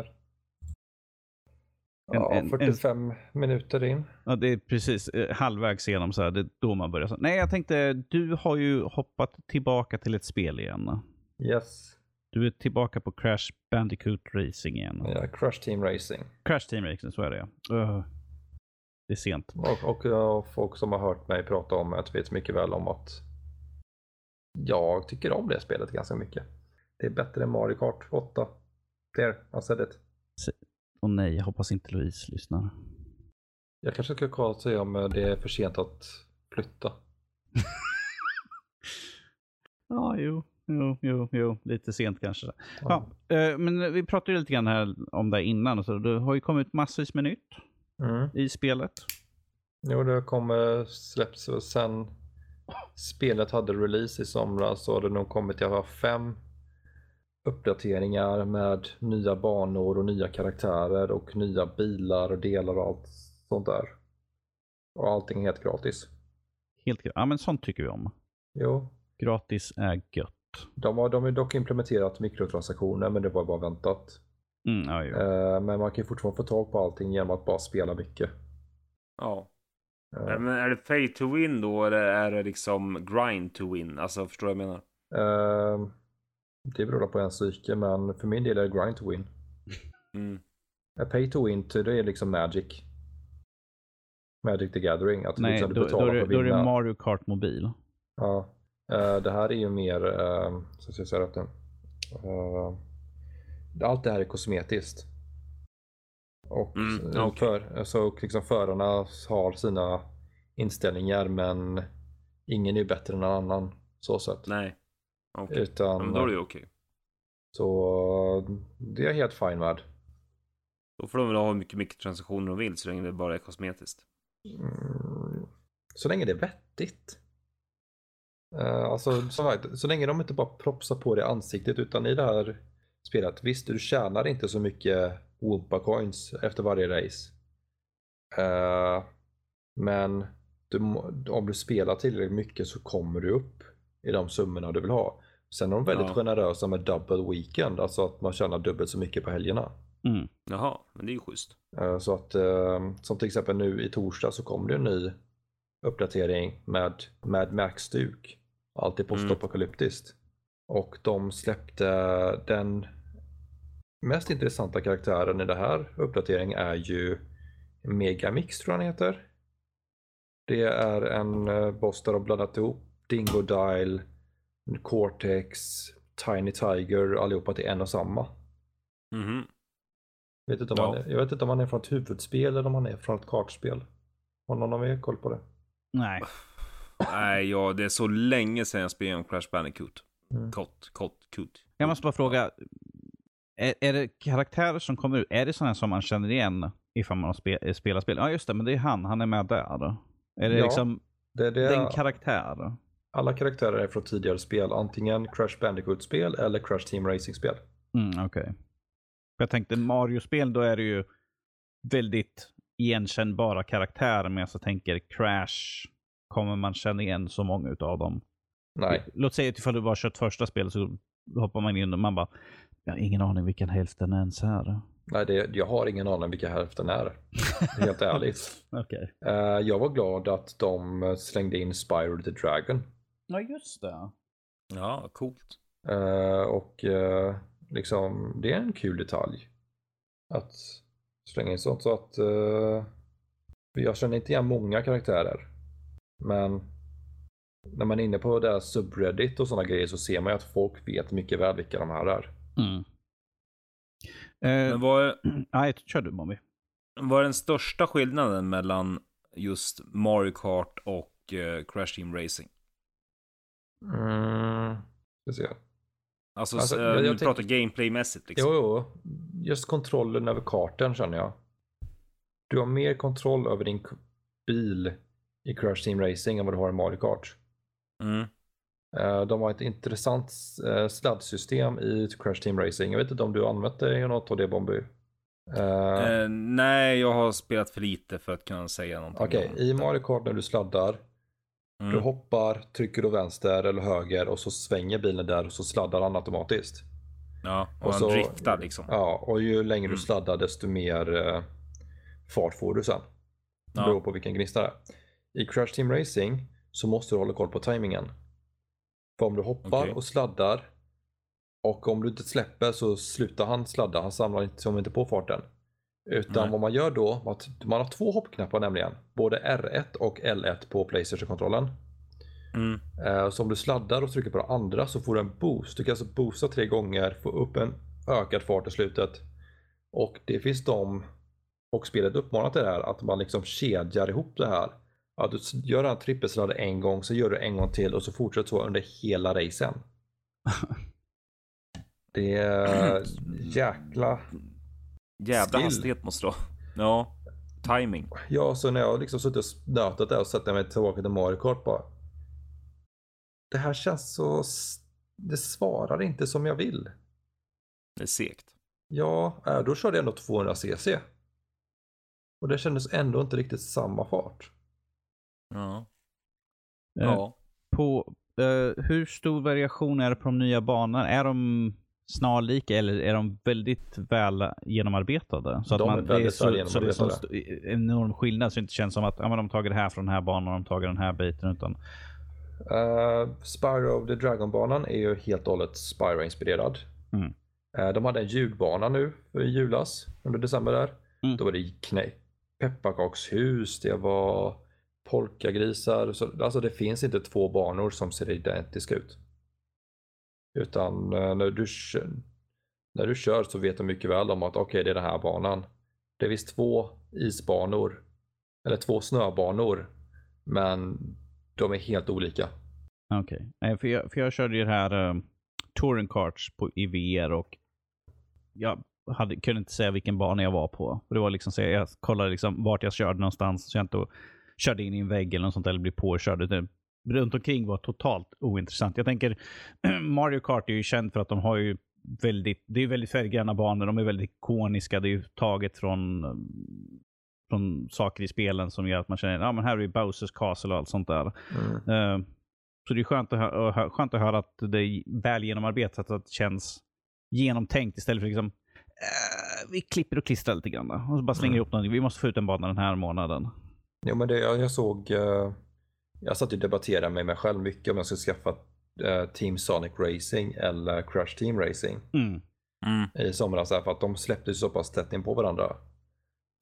En- Ja, en- 45 minuter in. Ja, det är precis eh, halvvägs igenom så här. Det är då man börjar. Så. Nej, jag tänkte, du har ju hoppat tillbaka till ett spel igen. Yes. Du är tillbaka på Crash Bandicoot Racing igen. Ja, Crush Team Racing. Crash Team Racing, så är det. Öh. Det är sent. Och, och ja, folk som har hört mig prata om det vet mycket väl om att jag tycker om det spelet ganska mycket. Det är bättre än Mario Kart 8. There, I said it. Och nej, jag hoppas inte Louise lyssnar. Jag kanske ska kolla och se om det är för sent att flytta. Ja, jo, jo, jo, jo. lite sent kanske. Ja, eh, men vi pratade lite grann här om det innan. och Så det har ju kommit massvis med nytt Mm. i spelet. Jo, det kommer släpps och sen spelet hade release i somras så har det nog kommit alla fall fem uppdateringar med nya banor och nya karaktärer och nya bilar och delar och allt sånt där. Och allting är helt gratis. Helt Ja, men sånt tycker vi om. Jo, Gratis är gött. De har, de har dock implementerat mikrotransaktioner men det var bara väntat. Mm, ja, jo. Eh, men man kan ju fortfarande få tag på allting genom att bara spela mycket. Ja. Eh, Men är det pay to win då eller är det liksom grind to win? Alltså förstår du vad jag menar? eh, det beror på en psyke men för min del är det grind to win. Mm. Pay to win, det är liksom Magic. Magic the Gathering. Att Nej, liksom då, du då, det- för då är att det. Mario Kart Mobil. Ja. Eh, det här är ju mer, uh, så ska jag säga rätt nu. Eh, allt det här är kosmetiskt. Och Mm, eh, okej. för, så liksom förarna har sina inställningar men ingen är bättre än någon annan. Så sett. Nej. Okej. Utan, men då är det ju okej. Så det är jag helt fine med. Då får de väl ha hur mycket mikrotransaktioner de vill så länge det bara är kosmetiskt. Mm. Så länge det är vettigt. Uh, alltså, sagt, så länge de inte bara propsar på det i ansiktet utan i det här spelet. Visst, du tjänar inte så mycket Wumpa coins efter varje race. Eh, men du, om du spelar tillräckligt mycket så kommer du upp i de summorna du vill ha. Sen är de väldigt Ja. generösa med double weekend, alltså att man tjänar dubbelt så mycket på helgerna. Mm. Jaha, men det är ju schysst. Eh, Så att, eh, som till exempel nu i torsdag så kommer det en ny uppdatering med Mad Max-stuk. Allt är postapokalyptiskt. Och de släppte den mest intressanta karaktären i det här uppdateringen är ju Megamix tror jag han heter. Det är en eh, boss där de blandat ihop Dingo Dial, Cortex, Tiny Tiger allihopa till en och samma. Mhm. Vet inte om Ja. han är, jag vet inte om han är från ett huvudspel eller om han är från ett kartspel. Har någon av er koll på det? Nej. Nej, ja, det är så länge sedan jag spelade om Crash Bandicoot. Mm. Kott, kott, kut. Jag måste bara fråga. Är, är det karaktärer som kommer ut? Är det sådana som man känner igen ifall man har spe, spelar spel? Ja just det, men det är han. Han är med där. Är det Ja, liksom Det, det den är, karaktär? alla karaktärer är från tidigare spel. Antingen Crash Bandicoot-spel eller Crash Team Racing-spel. Mm, Okej. Jag tänkte Mario-spel, då är det ju väldigt igenkännbara karaktärer. Men jag så tänker Crash, kommer man känna igen så många utav dem? Nej, Låt säga att ifall du bara kört första spelet så hoppar man in och man bara, jag har ingen aning vilken hälften ens är. nej det, jag har ingen aning vilka hälften är. Helt ärligt. Okej. Eh, jag var glad att de slängde in Spyro the Dragon. Ja, just det. Ja, coolt. Eh, och eh, liksom, det är en kul detalj. Att slänga in sånt. Så att jag känner inte igen många karaktärer. Men när man är inne på det här subreddit och sådana grejer så ser man ju att folk vet mycket väl vilka de här är. Mm. Eh, Men vad Nej, kör du Mommy. vad är den största skillnaden mellan just Mario Kart och eh, Crash Team Racing? Mm. Ska se. Alltså, Alltså, alltså jag- jag tänk- pratar gameplaymässigt liksom. Jo, jo. Just kontrollen över kartan känner jag. Du har mer kontroll över din bil i Crash Team Racing än vad du har i Mario Kart. Mm. Eh, De har ett intressant eh, sladdsystem i Crash Team Racing. Jag vet inte om du använt det i något av det Bomby? Eh, Eh, nej, jag har spelat för lite för att kunna säga någonting. Okej, om i. Mario Kart när du sladdar, Mm. du hoppar, trycker du vänster eller höger och så svänger bilen där och så sladdar han automatiskt. Ja, och, och han så- driftar liksom. Ja, och ju längre du Mm. sladdar desto mer fart får du sen. Ja. beror på vilken gnista det är. I Crash Team Racing så måste du hålla koll på timingen. För om du hoppar Okej. och sladdar och om du inte släpper så slutar han sladda. Han samlar inte, som inte på farten. Utan Nej. vad man gör då, att man har två hoppknappar nämligen. Både R1 och L1 på Playstation-kontrollen. Mm. Eh, Så om du sladdar och trycker på det andra så får du en boost. Du kan alltså boosta tre gånger, få upp en ökad fart i slutet. Och det finns de, och spelet uppmanar till det här, att man liksom kedjar ihop det här. Att du gör den här trippelsladden en gång, så gör du en gång till och så fortsätter så under hela racen. Det är jäkla... Jävla Skill. hastighet måste det vara. Ja. Timing. Ja, så när jag liksom suttit och nötat där och sett mig tillbaka till Mario Kart bara. Det här känns så... Det svarar inte som jag vill. Det är segt. Ja, äh, då körde jag ändå 200 cc. Och det kändes ändå inte riktigt samma fart. Ja. Eh, Ja. På, eh, hur stor variation är det på de nya banorna? Är de snarlika eller är de väldigt väl genomarbetade? Så att De är man, det är så, så det är så enorm skillnad så det inte känns som att ja, men de har tagit det här från den här banan och de tagit den här biten. Utan, Uh, Spyro of the Dragon-banan är ju helt och hållet Spyro-inspirerad. Mm. Eh, de hade en ljudbana nu i julas, under december där. Mm. Då var det knä pepparkakshus, det var polkagrisar. Så, alltså det finns inte två banor som ser identiska ut. Utan eh, när du, när du kör så vet du mycket väl om att okej, det är den här banan. Det finns två isbanor, eller två snöbanor, men de är helt olika. Okej. okay. För, jag, för jag körde ju det här um, touring Carts på, i VR och jag hade, kunde inte säga vilken bana jag var på. Det var liksom så jag, jag kollade liksom vart jag körde någonstans så jag inte körde in i en vägg eller något sånt eller blev påkörd. Runt omkring var totalt ointressant. Jag tänker Mario Kart är ju känd för att de har ju väldigt, det är väldigt färggranna banor. De är väldigt ikoniska. Det är ju taget från, från saker i spelen som gör att man känner, ja men här är Bowsers Castle och allt sånt där. Mm. Eh, Så det är skönt att, hö- skönt att höra att det är väl genomarbetat, att det känns genomtänkt istället för liksom eh, vi klipper och klistrar lite grann. då. Och så bara slänger Mm. ihop någonting. Vi måste få ut en bana den här månaden. Jo, men det, jag, jag såg, eh, jag satt och debatterade med mig själv mycket om jag skulle skaffa eh, Team Sonic Racing eller Crash Team Racing Mm. Mm. i somras här, för att de släpptes så pass tätt in på varandra.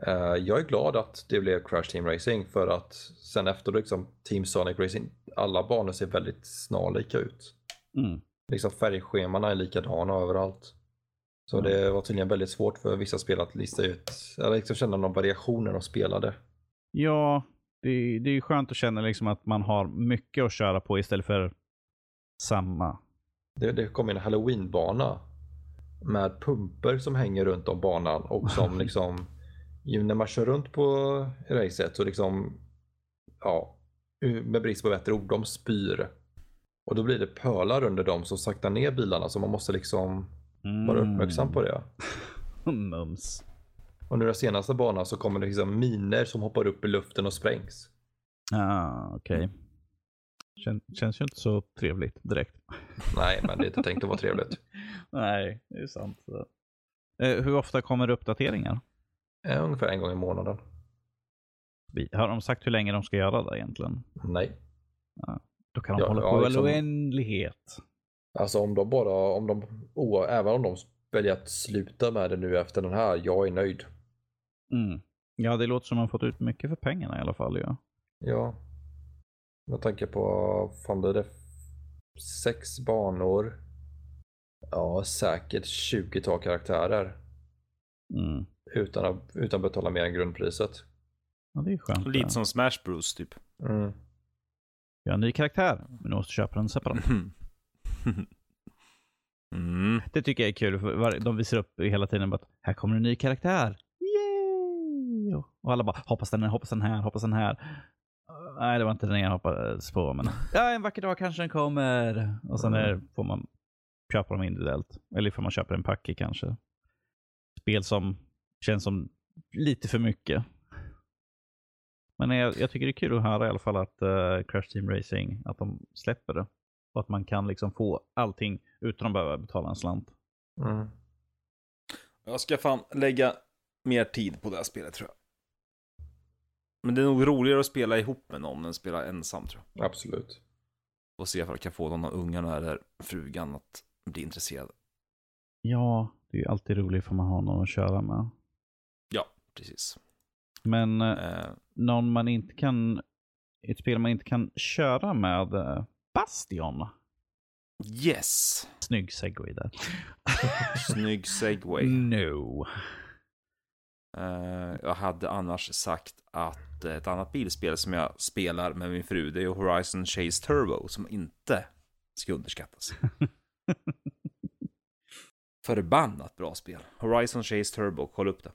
Eh, jag är glad att det blev Crash Team Racing för att sen efter liksom Team Sonic Racing, alla banor ser väldigt snarlika ut. Mm. Liksom färgschemana är likadana överallt. Så Mm. det var tydligen väldigt svårt för vissa spel att lista ut, eller liksom känna någon variation när de spelade. Ja, det, det är ju skönt att känna liksom att man har mycket att köra på istället för samma. Det, det kom en halloweenbana med pumper som hänger runt om banan och som liksom när man kör runt på racet så liksom ja, med brist på bättre ord, de spyr. Och då blir det pölar under dem som saktar ner bilarna så man måste liksom vara uppmärksam på det. Mm. Mums. Och nu den senaste banan så kommer det liksom miner som hoppar upp i luften och sprängs. Ah, okej. Kän, känns ju inte så trevligt direkt. Nej, men det är inte tänkt att vara trevligt. Nej, det är sant. Eh, hur ofta kommer det uppdateringar? Eh, Ungefär en gång i månaden. Har de sagt hur länge de ska göra det egentligen? Nej. Då kan de Ja, hålla ja, på i liksom- oändlighet. Alltså om de bara, om de, o- även om de väljer att sluta med det nu efter den här, jag är nöjd. Mm. Ja, det låter som att de fått ut mycket för pengarna i alla fall. Ja. Ja. Jag tänker på, fan blir det sex banor? Ja, säkert 20-tal karaktärer. Mm. Utan att, utan att betala mer än grundpriset. ja, det är skönt. Lite som Smash Bros typ. Mm. Vi har en ny karaktär, men du måste köpa den separat. mm. Det tycker jag är kul. För de visar upp hela tiden att här kommer en ny karaktär. Yay! Och alla bara hoppas den här, hoppas den här, hoppas den här. Uh, nej, det var inte den jag hoppades på. Men ja, en vacker dag kanske den kommer. Och sen är, får man köpa dem individuellt. Eller får man köpa en packe kanske. Spel som känns som lite för mycket. Men jag, jag tycker det är kul att höra i alla fall att eh, Crash Team Racing, att de släpper det. Och att man kan liksom få allting utan att behöva betala en slant. Mm. Jag ska fan lägga mer tid på det här spelet tror jag. Men det är nog roligare att spela ihop med någon än att spela ensam tror jag. Absolut. Och se om jag kan få någon av ungarna eller frugan att bli intresserad. Ja, det är ju alltid roligt för man har någon att köra med. Ja, precis. Men eh, Eh, någon man inte kan, ett spel man inte kan köra med, eh, Bastion. yes! Snygg segway där. Snygg segway. No. Eh, jag hade annars sagt att ett annat bilspel som jag spelar med min fru, det är Horizon Chase Turbo, som inte ska underskattas. Förbannat bra spel. Horizon Chase Turbo, kolla upp det.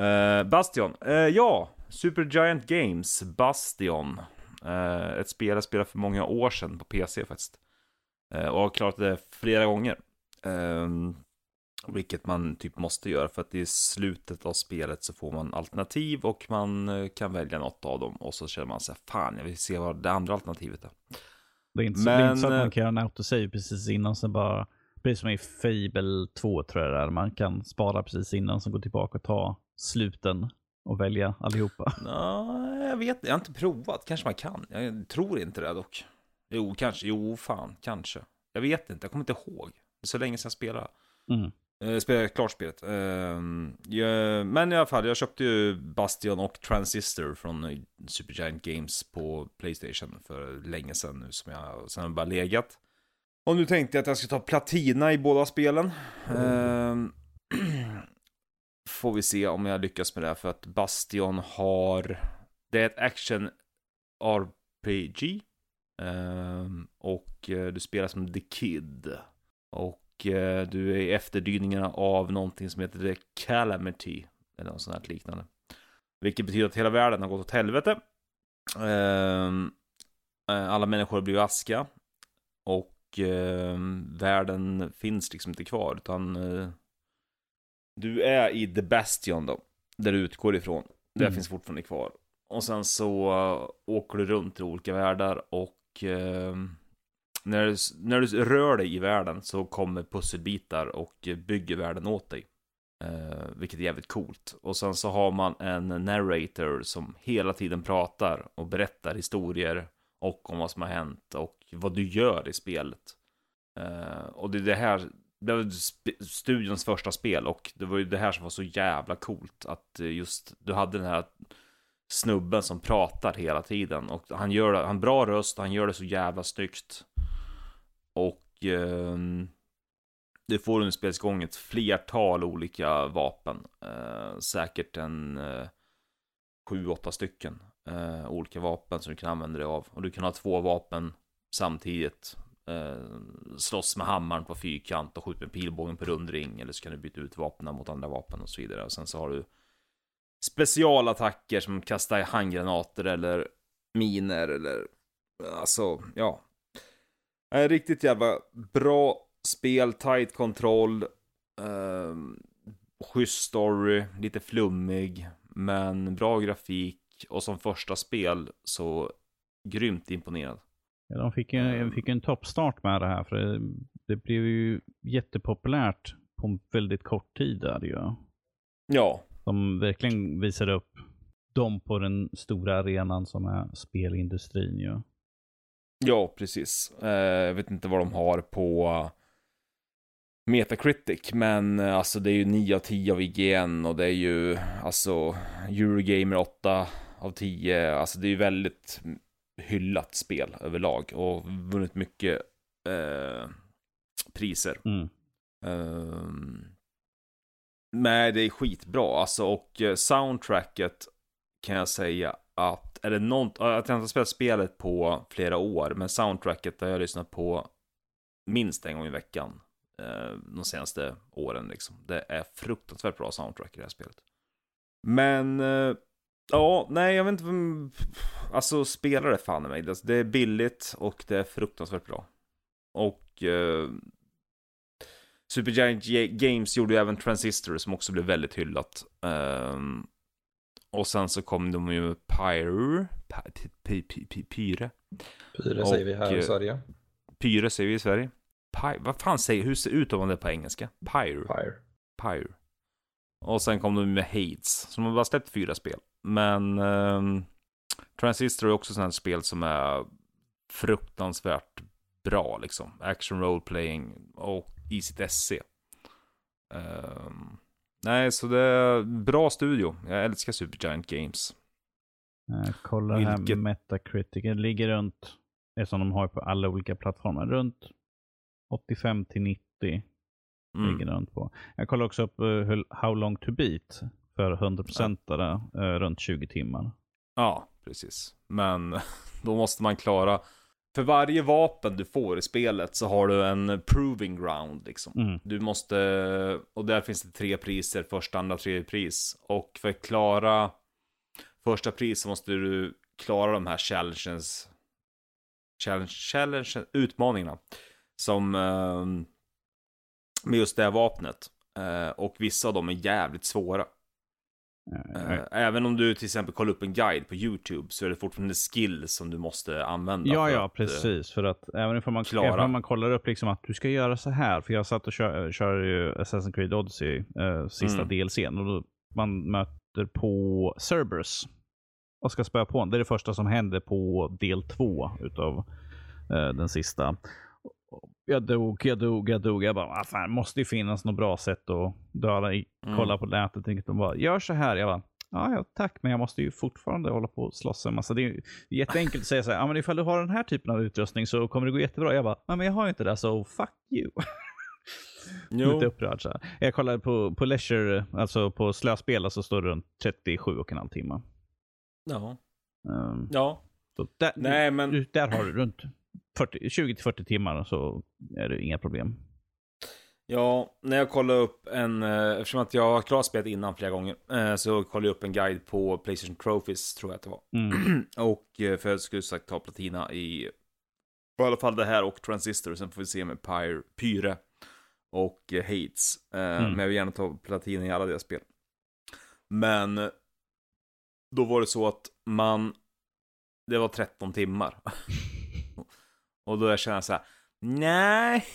Eh, Bastion, Eh, ja, Supergiant Games, Bastion. Eh, ett spel jag spelade för många år sedan på PC faktiskt. Eh, och har klarat det flera gånger. Ehm, vilket man typ måste göra för att i slutet av spelet så får man alternativ och man eh, kan välja något av dem. Och så känner man sig fan jag vill se vad det andra alternativet är. Det är inte, så, det är inte så att Men, man kan göra en autosave precis innan, sen bara, precis som i Fable 2 tror jag det är, man kan spara precis innan, sen gå tillbaka och ta sluten och välja allihopa. Nå, jag vet jag har inte provat. Kanske man kan. Jag tror inte det dock. Jo, kanske. Jo, fan, kanske. Jag vet inte, jag kommer inte ihåg. Det är så länge sedan jag spelade. Mm. Uh, spelade klart spelet. Ehm, jag, men i alla fall, jag köpte ju Bastion och Transistor från eh, Supergiant Games på Playstation för länge sedan nu som jag sen har bara legat. Och nu tänkte jag att jag ska ta platina i båda spelen. Ehm, får vi se om jag lyckas med det här för att Bastion har, det är ett action RPG. um, ehm, och eh, du spelar som The Kid. Och uh, du är i efterdyningarna av någonting som heter The Calamity. Eller något sånt här liknande. Vilket betyder att hela världen har gått åt helvete. Um, alla människor har blivit aska. Och eh, världen finns liksom inte kvar. Utan uh, du är i The Bastion då. Där du utgår ifrån. Det Mm. finns fortfarande kvar. Och sen så eh, åker du runt i olika världar och eh, när, du, när du rör dig i världen så kommer pusselbitar och bygger världen åt dig. Eh, vilket är jävligt coolt. Och sen så har man en narrator som hela tiden pratar och berättar historier och om vad som har hänt och vad du gör i spelet. Eh, och det är det här, det var studions första spel och det var ju det här som var så jävla coolt. Att eh, just du hade den här snubben som pratar hela tiden och han gör det, han har bra röst, han gör det så jävla snyggt. Och eh, det får under spelets gång ett flertal olika vapen. Eh, säkert en eh, sju, åtta stycken eh, olika vapen som du kan använda dig av. Och du kan ha två vapen samtidigt. Eh, slåss med hammaren på fyrkant och skjuta med pilbågen på rundring. Eller så kan du byta ut vapnen mot andra vapen och så vidare. Och sen så har du specialattacker som kastar handgranater eller miner eller alltså, ja. En riktigt jävla bra spel, tight kontroll, eh, schysst story, lite flummig, men bra grafik och som första spel så grymt imponerad. De fick en, fick en toppstart med det här, för det, det blev ju jättepopulärt på väldigt kort tid där ju. Ja, De verkligen visade upp dem på den stora arenan som är spelindustrin ju. ja precis. Eh, jag vet inte vad de har på Metacritic, men eh, alltså det är ju 9 av 10 av IGN och det är ju alltså Eurogamer 8 av 10. Alltså det är ju väldigt hyllat spel överlag och vunnit mycket eh, priser. Mm. Um, nej, det är skitbra alltså och eh, soundtracket kan jag säga att, är det något, att jag inte har spelat spelet på flera år, men soundtracket har jag lyssnat på minst en gång i veckan eh, de senaste åren liksom. Det är fruktansvärt bra soundtrack i det här spelet. Men, eh, ja, nej jag vet inte, vem- alltså spelar det fan i mig. Det- Det är billigt och det är fruktansvärt bra. Och eh, Supergiant Ga- Games gjorde ju även Transistor som också blev väldigt hyllat. Ehm, och sen så kom de ju med Pyre, Py- Py- Py- Py- Pyre, Pyre säger vi här i eh, Sverige. Pyre säger vi i Sverige. Py, vad fan säger, hur ser uttalar man det på engelska? Pyre, Pyre. Pyre. Och sen kom de med Hades, så de har bara släppt fyra spel. Men ehm, Transistor är också här spel som är fruktansvärt bra liksom. Action role playing och i sitt SC. Ehm, nej, så det är bra studio. Jag älskar Supergiant Games. Jag kollar Vilket- här Metacritic. Det ligger runt, som de har på alla olika plattformar, runt 85 till 90 Mm. ligger runt på. Jag kollar också upp eh, hur- How long to beat för 100% ja. runt 20 timmar. Ja, precis. Men då måste man klara... För varje vapen du får i spelet så har du en proving ground liksom. Mm. Du måste... Och där finns det tre priser. Första, andra, tredje pris. Och för att klara första pris så måste du klara de här challenges... Challenge, challenge, utmaningarna. Som... ehm, med just det här vapnet. Eh, och vissa av dem är jävligt svåra. Eh, Eh, Även om du till exempel kollar upp en guide på YouTube så är det fortfarande skill som du måste använda. Ja, ja, att, eh, precis. För att även om man, klara. även om man kollar upp liksom att du ska göra så här. För jag satt och kör, kör ju Assassin's Creed Odyssey, eh, sista Mm. DLCn. Och då man möter på Cerberus. Och ska spöa på honom. Det är det första som händer på del två utav eh, den sista. Jag dog, jag dog, jag dog. Jag bara, ah, fan, måste ju finnas något bra sätt att döda. Mm. Kolla på nätet. Tänkte de bara, gör så här. Jag bara, Ja, ja, tack, men jag måste ju fortfarande hålla på och slåss en massa. Det är jätteenkelt att säga så här, ja men ifall du har den här typen av utrustning så kommer det gå jättebra. Jag bara, "Ja, men jag har ju inte det, så fuck you. Jo. Lite upprörd så här. Jag kollade på, på Leisure, alltså på slöspel, så står det runt 37 och en halv timme. Ja. Um, Ja. där, Nej, men- där har du runt 40, 20-40 timmar så är det inga problem. Ja, när jag kollade upp en, eh, eftersom att jag har klarat spelet innan flera gånger, eh, så kollade jag upp en guide på Playstation Trophies, tror jag att det var. Mm. och eh, för jag skulle sagt ta platina i, i alla fall det här och Transistor, sen får vi se med Pyre, Pyre och. Eh, Mm. Men jag vill gärna ta platina i alla deras spel. Men då var det så att man, det var 13 timmar. och då jag kände så här, nej.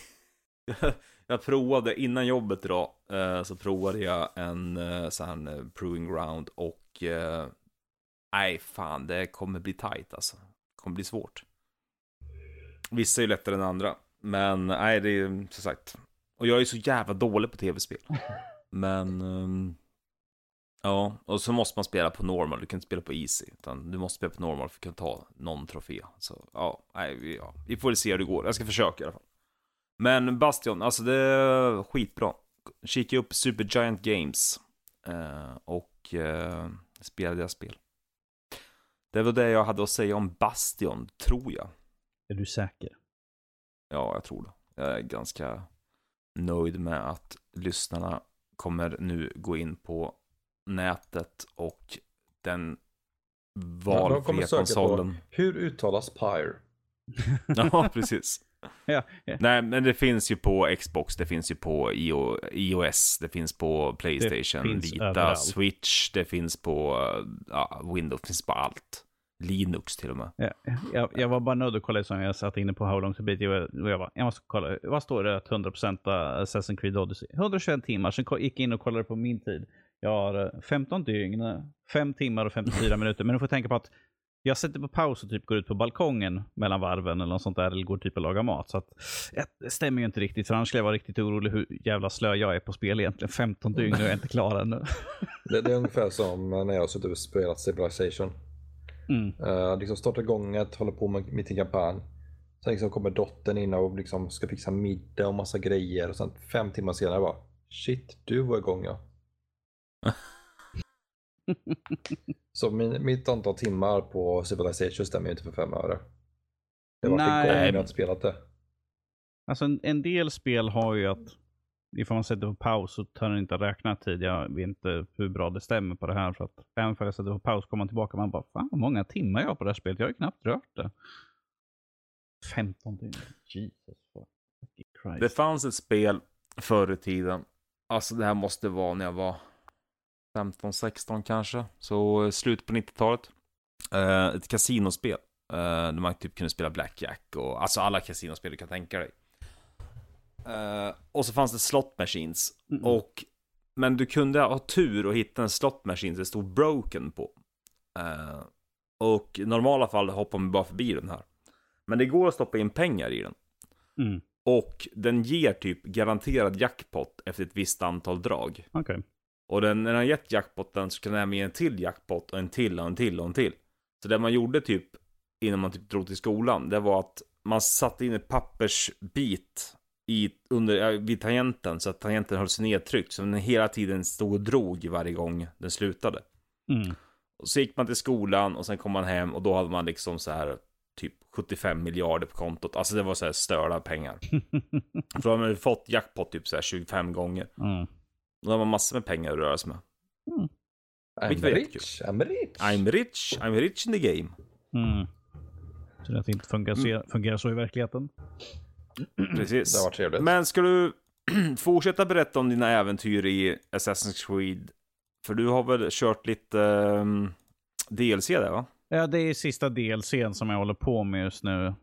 jag provade innan jobbet idag, eh, så provade jag en eh, sån här eh, proving ground och nej fan det kommer bli tight alltså. Det kommer bli svårt. Vissa är ju lättare än andra, men nej det är som sagt. Och jag är så jävla dålig på tv-spel. Men ehm, ja, och så måste man spela på normal, du kan inte spela på easy, utan du måste spela på normal för att kunna ta någon trofé. Så ja, nej, vi, ja, vi får se hur det går. Jag ska försöka i alla fall. Men Bastion, alltså det är skitbra. Kika upp Supergiant Games. Eh, och eh, spela deras spel. Det var det jag hade att säga om Bastion, tror jag. Är du säker? Ja, jag tror det. Jag är ganska nöjd med att lyssnarna kommer nu gå in på nätet och den de valfria söka konsolen. på hur uttalas Pyre? Ja, precis. Ja, ja. Nej, men det finns ju på Xbox, det finns ju på IO, iOS, det finns på Playstation, finns Vita, överallt. Switch, det finns på ja, Windows, det finns på allt. Linux till och med. Ja, jag, jag var bara nöjd att kolla som jag satt inne på How long to beat. Och jag, bara, jag måste kolla, vad står det att 100% av Assassin's Creed Odyssey? 121 timmar, sen gick jag in och kollade på min tid. Jag har eh, 15 dygn, 5 timmar och 54 minuter. Men du får tänka på att jag sätter på paus och typ går ut på balkongen mellan varven eller något sånt där. Eller går typ och lagar mat. Så att, ja, det stämmer ju inte riktigt. För annars skulle jag vara riktigt orolig hur jävla slö jag är på spel egentligen. 15 dygn och jag är inte klar ännu. Det, det är ungefär som när jag har suttit och spelat Civilization. Mm. Uh, liksom startar igång ett, håller på med mitt i kampanj. Sen liksom kommer dottern in och liksom ska fixa middag och massa grejer. Och sen fem timmar senare bara Shit, du var igång ja. Så min, mitt antal timmar på Civilization stämmer ju inte för fem öre. Det varit Nej. igång när jag inte spelat det. Alltså en, en del spel har ju att ifall man sätter på paus så tar den inte att räkna tid. Jag vet inte hur bra det stämmer på det här. För att även om jag sätter på paus kommer man tillbaka och man bara, fan vad många timmar jag har på det här spelet. Jag har ju knappt rört det. 15 timmar. Jesus fucking Christ. Det fanns ett spel förr i tiden. Alltså det här måste vara när jag var 15-16 kanske. Så eh, slut på 90-talet. Eh, ett kasinospel. Eh, där man typ kunde spela Blackjack och alltså alla kasinospel du kan tänka dig. Eh, och så fanns det slot machines. Mm. Och, men du kunde ha tur och hitta en slot machine som det stod broken på. Eh, och i normala fall hoppar man bara förbi den här. Men det går att stoppa in pengar i den. Mm. Och den ger typ garanterad jackpot efter ett visst antal drag. Okej. Och den, när har gett jackpotten så kan den även ge en till jackpot och en till och en till och en till. Så det man gjorde typ innan man typ drog till skolan, det var att man satte in en pappersbit i, under, vid tangenten så att tangenten hölls nedtryckt. Så den hela tiden stod och drog varje gång den slutade. Mm. Och så gick man till skolan och sen kom man hem och då hade man liksom så här typ 75 miljarder på kontot. Alltså det var så här störda pengar. För då har man fått jackpot typ så här 25 gånger. mm. Då har man massor med pengar att röra sig med. I'm Vilket var rich, I'm rich. I'm rich, I'm rich in the game. Mm. Så det inte fungerar så, fungerar så i verkligheten. Precis. Det var trevligt. Men ska du fortsätta berätta om dina äventyr i Assassin's Creed? För du har väl kört lite um, DLC där va? Ja, det är sista DLCn som jag håller på med just nu.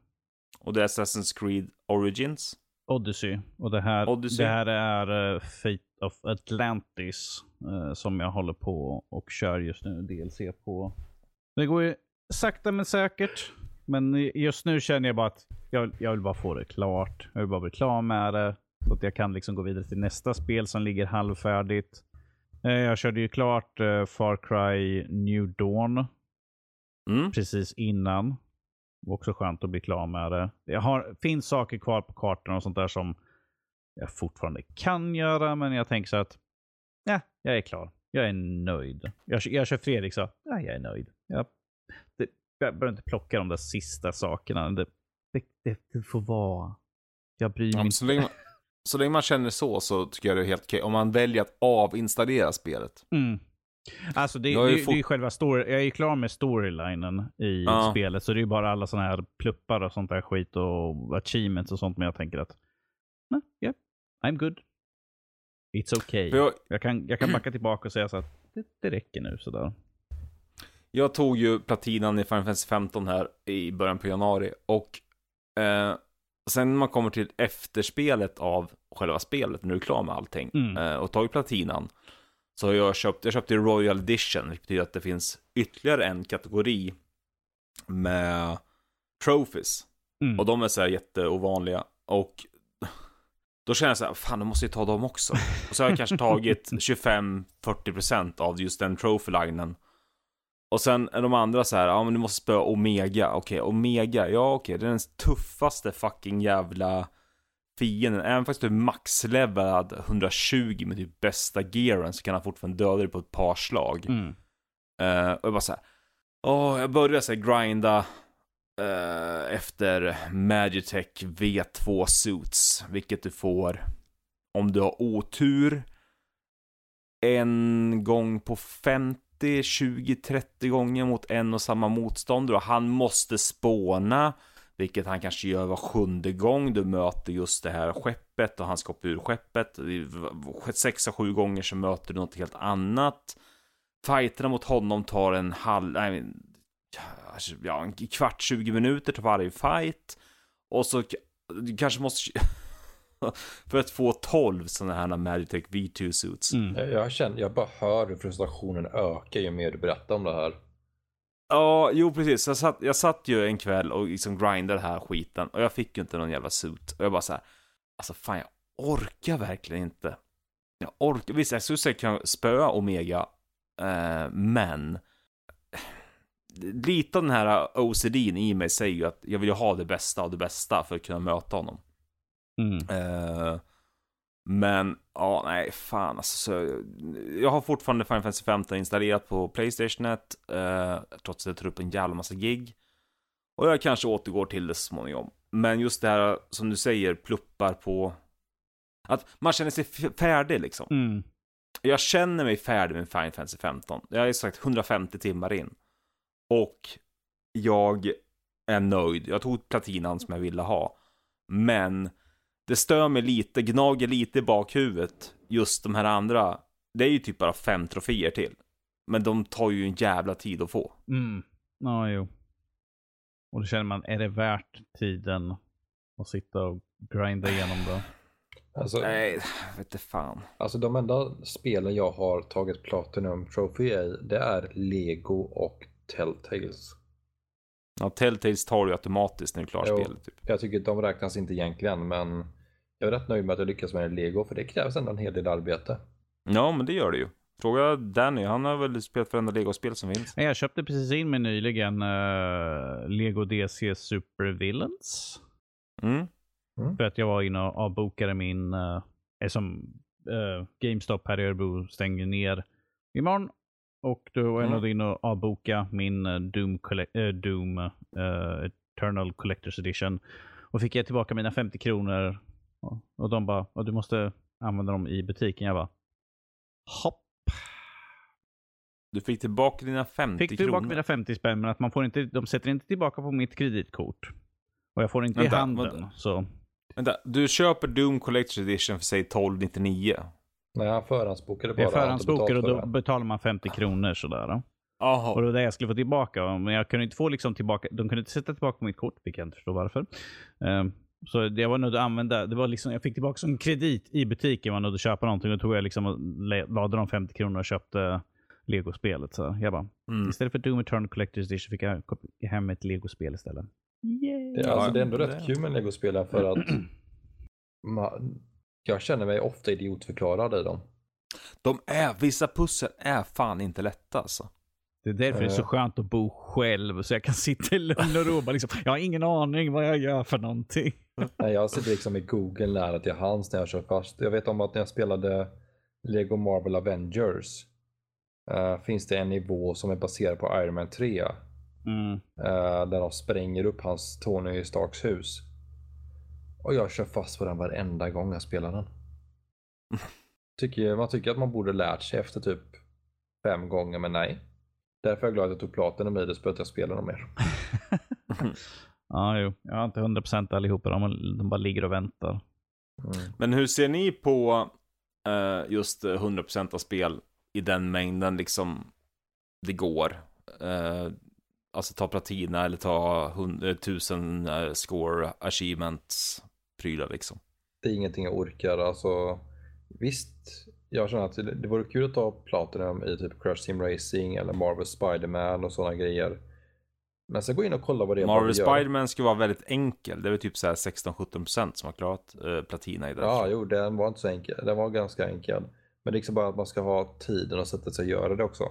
Och det är Assassin's Creed Origins. Odyssey. Och det här, Odyssey. Det här är uh, Fate of Atlantis eh, som jag håller på och kör just nu DLC på. Det går ju sakta men säkert. Men just nu känner jag bara att jag, jag vill bara få det klart. Jag vill bara bli klar med det. Så att jag kan liksom gå vidare till nästa spel som ligger halvfärdigt. Eh, jag körde ju klart Far Cry New Dawn Mm. precis innan. Också skönt att bli klar med det. Det har, finns saker kvar på kartan och sånt där som jag fortfarande kan göra, men jag tänker så att ja, jag är klar. Jag är nöjd. Jag, jag kör Fredrik så, ja, jag är nöjd. Jag, det, jag behöver inte plocka de där sista sakerna. Det, det, det, det får vara. Jag bryr mig Ja, så, länge man, så länge man känner så så tycker jag det är helt okej. Om man väljer att avinstallera spelet. Mm. Alltså det, det, ju det, är själva story, jag är ju klar med storylinen i Ja. spelet. Så det är ju bara alla sådana här pluppar och sånt där skit och achievements och sånt. Men jag tänker att, nej, yeah, I'm good. It's okay. Jag, Jag kan, jag kan backa tillbaka och säga så att det, det räcker nu sådär. jag tog ju platinan i Final Fantasy 15 här i början på januari. Och eh, sen när man kommer till efterspelet av själva spelet, när du är klar med allting, Mm. eh, och tagit platinan. Så har jag köpt, jag köpte Royal Edition, vilket betyder att det finns ytterligare en kategori med trophies. Mm. Och de är så här jätteovanliga. Och då känner jag så här, fan, då måste jag ta dem också. Och så har jag kanske tagit 25-40% av just den trophy-linen. Och sen är de andra så här, ja men du måste spöa Omega. Okej, Omega, ja okej, det är den tuffaste fucking jävla fienden. Även fast du är maxlevelad 120 med typ bästa gearen så kan han fortfarande döda dig på ett par slag. Mm. Eh, och jag bara såhär, åh, jag började såhär grinda eh, efter Magitech V2 Suits, vilket du får om du har otur en gång på 50, 20, 30 gånger mot en och samma motståndare och han måste spåna vilket han kanske gör var sjunde gång du möter just det här skeppet och han ska hoppa ur skeppet. Sex av sju gånger så möter du något helt annat. Fighterna mot honom tar en halv, nej, men, ja, en kvart, 20 minuter till varje fight. Och så du kanske måste, för att få 12 sådana här Magitech V2 suits. Mm. Jag, jag, känner, jag bara hör hur frustrationen ökar ju mer du berättar om det här. Ja, jo precis. Jag satt, jag satt ju en kväll och liksom grindade den här skiten och jag fick ju inte någon jävla suit. Och jag bara så här, alltså fan jag orkar verkligen inte. Jag orkar, visst jag skulle säkert kunna spöa Omega, eh, men lite av den här OCDn i mig säger ju att jag vill ju ha det bästa av det bästa för att kunna möta honom. Mm. Eh, men, ja, nej, fan alltså. Så, jag har fortfarande Final Fantasy 15 installerat på Playstation 1, eh, trots att jag tar upp en jävla massa gig. Och jag kanske återgår till det så småningom. Men just det här som du säger, pluppar på... Att man känner sig färdig liksom. Mm. Jag känner mig färdig med Final Fantasy 15. Jag är sagt 150 timmar in. Och jag är nöjd. Jag tog platinan som jag ville ha. Men det stör mig lite, gnager lite i bakhuvudet. Just de här andra. Det är ju typ bara fem troféer till. Men de tar ju en jävla tid att få. Mm. Ja, jo. Och då känner man, är det värt tiden att sitta och grinda igenom det? Alltså, Nej, vet inte fan. alltså de enda spelen jag har tagit Platinum Trophy i, det är Lego och Telltales. Ja, Telltales tar du automatiskt när du klarar Jo. spelet. Typ. Jag tycker de räknas inte egentligen, men jag är rätt nöjd med att jag lyckas med Lego, för det krävs ändå en hel del arbete. Ja, men det gör det ju. Fråga Danny, han har väl spelat varenda Lego-spel som finns. Jag köpte precis in mig nyligen uh, Lego DC Super Villains. Mm. För att jag var inne och avbokade min, uh, som uh, GameStop här i Örebro stänger ner imorgon. Och då var Mm. nog inne och avboka min uh, Doom, uh, Doom uh, Eternal Collector's Edition. Och fick jag tillbaka mina 50 kronor. Och, de bara, och du måste använda dem i butiken. Jag bara, hopp. Du fick tillbaka dina 50 Fick tillbaka kronor. mina 50 spänn, men att man får inte, de sätter inte tillbaka på mitt kreditkort. Och jag får inte Vänta, i handen. vänta. Så Vänta, du köper Doom Collector's Edition för säg 1299. Nej, han förhandsbokade bara. jag förhandsbokar och då det. betalar man 50 kronor sådär. Och Jaha. det var det jag skulle få tillbaka. Men jag kunde inte få liksom tillbaka, de kunde inte sätta tillbaka mitt kort, vilket jag inte förstår varför. Ehm, så jag var nöjd att använda, det var liksom, jag fick tillbaka som kredit i butiken, var nöjd att köpa någonting. Då tog jag liksom och lade de 50 kronor och köpte Lego-spelet. Så jag bara, Mm. istället för Doom Eternal Collector's Edition fick jag hem ett Lego-spel istället. Yay! Det, alltså, det är ändå rätt kul med Lego-spel för att man, jag känner mig ofta idiotförklarad i dem. De är, vissa pussel är fan inte lätta alltså. Det är därför det är så Eh. skönt att bo själv, så jag kan sitta i lugn och ro. och Liksom, jag har ingen aning vad jag gör för någonting. Nej, jag sitter liksom i Google nära till hands när jag kör fast. Jag vet om att när jag spelade Lego Marvel Avengers eh, finns det en nivå som är baserad på Iron Man 3. Mm. eh, där de spränger upp hans Tony Starks hus. Och jag kör fast på den varenda gång jag spelar den. Tycker, man tycker att man borde lärt sig efter typ fem gånger, men nej. Därför är jag glad att jag tog platinum i det, så behöver jag inte spela dem mer. Ja, jo. Jag har inte 100% allihopa. De, de bara ligger och väntar. Mm. Men hur ser ni på eh, just eh, 100% av spel i den mängden liksom det går? Eh, alltså ta platina eller ta 100, 1000 eh, score achievements prylar liksom. Det är ingenting jag orkar. Alltså, visst, jag känner att det, det vore kul att ta platinum i typ Crash Team Racing eller Marvel Spider-Man och sådana grejer. Men sen gå in och kolla vad det är Marvel. Spiderman ska vara väldigt enkel. Det är väl typ så här 16-17% som har klarat eh, platina i det. Ja, jo, den var inte så enkel. Den var ganska enkel. Men det är liksom bara att man ska ha tiden och sätta sig och göra det också.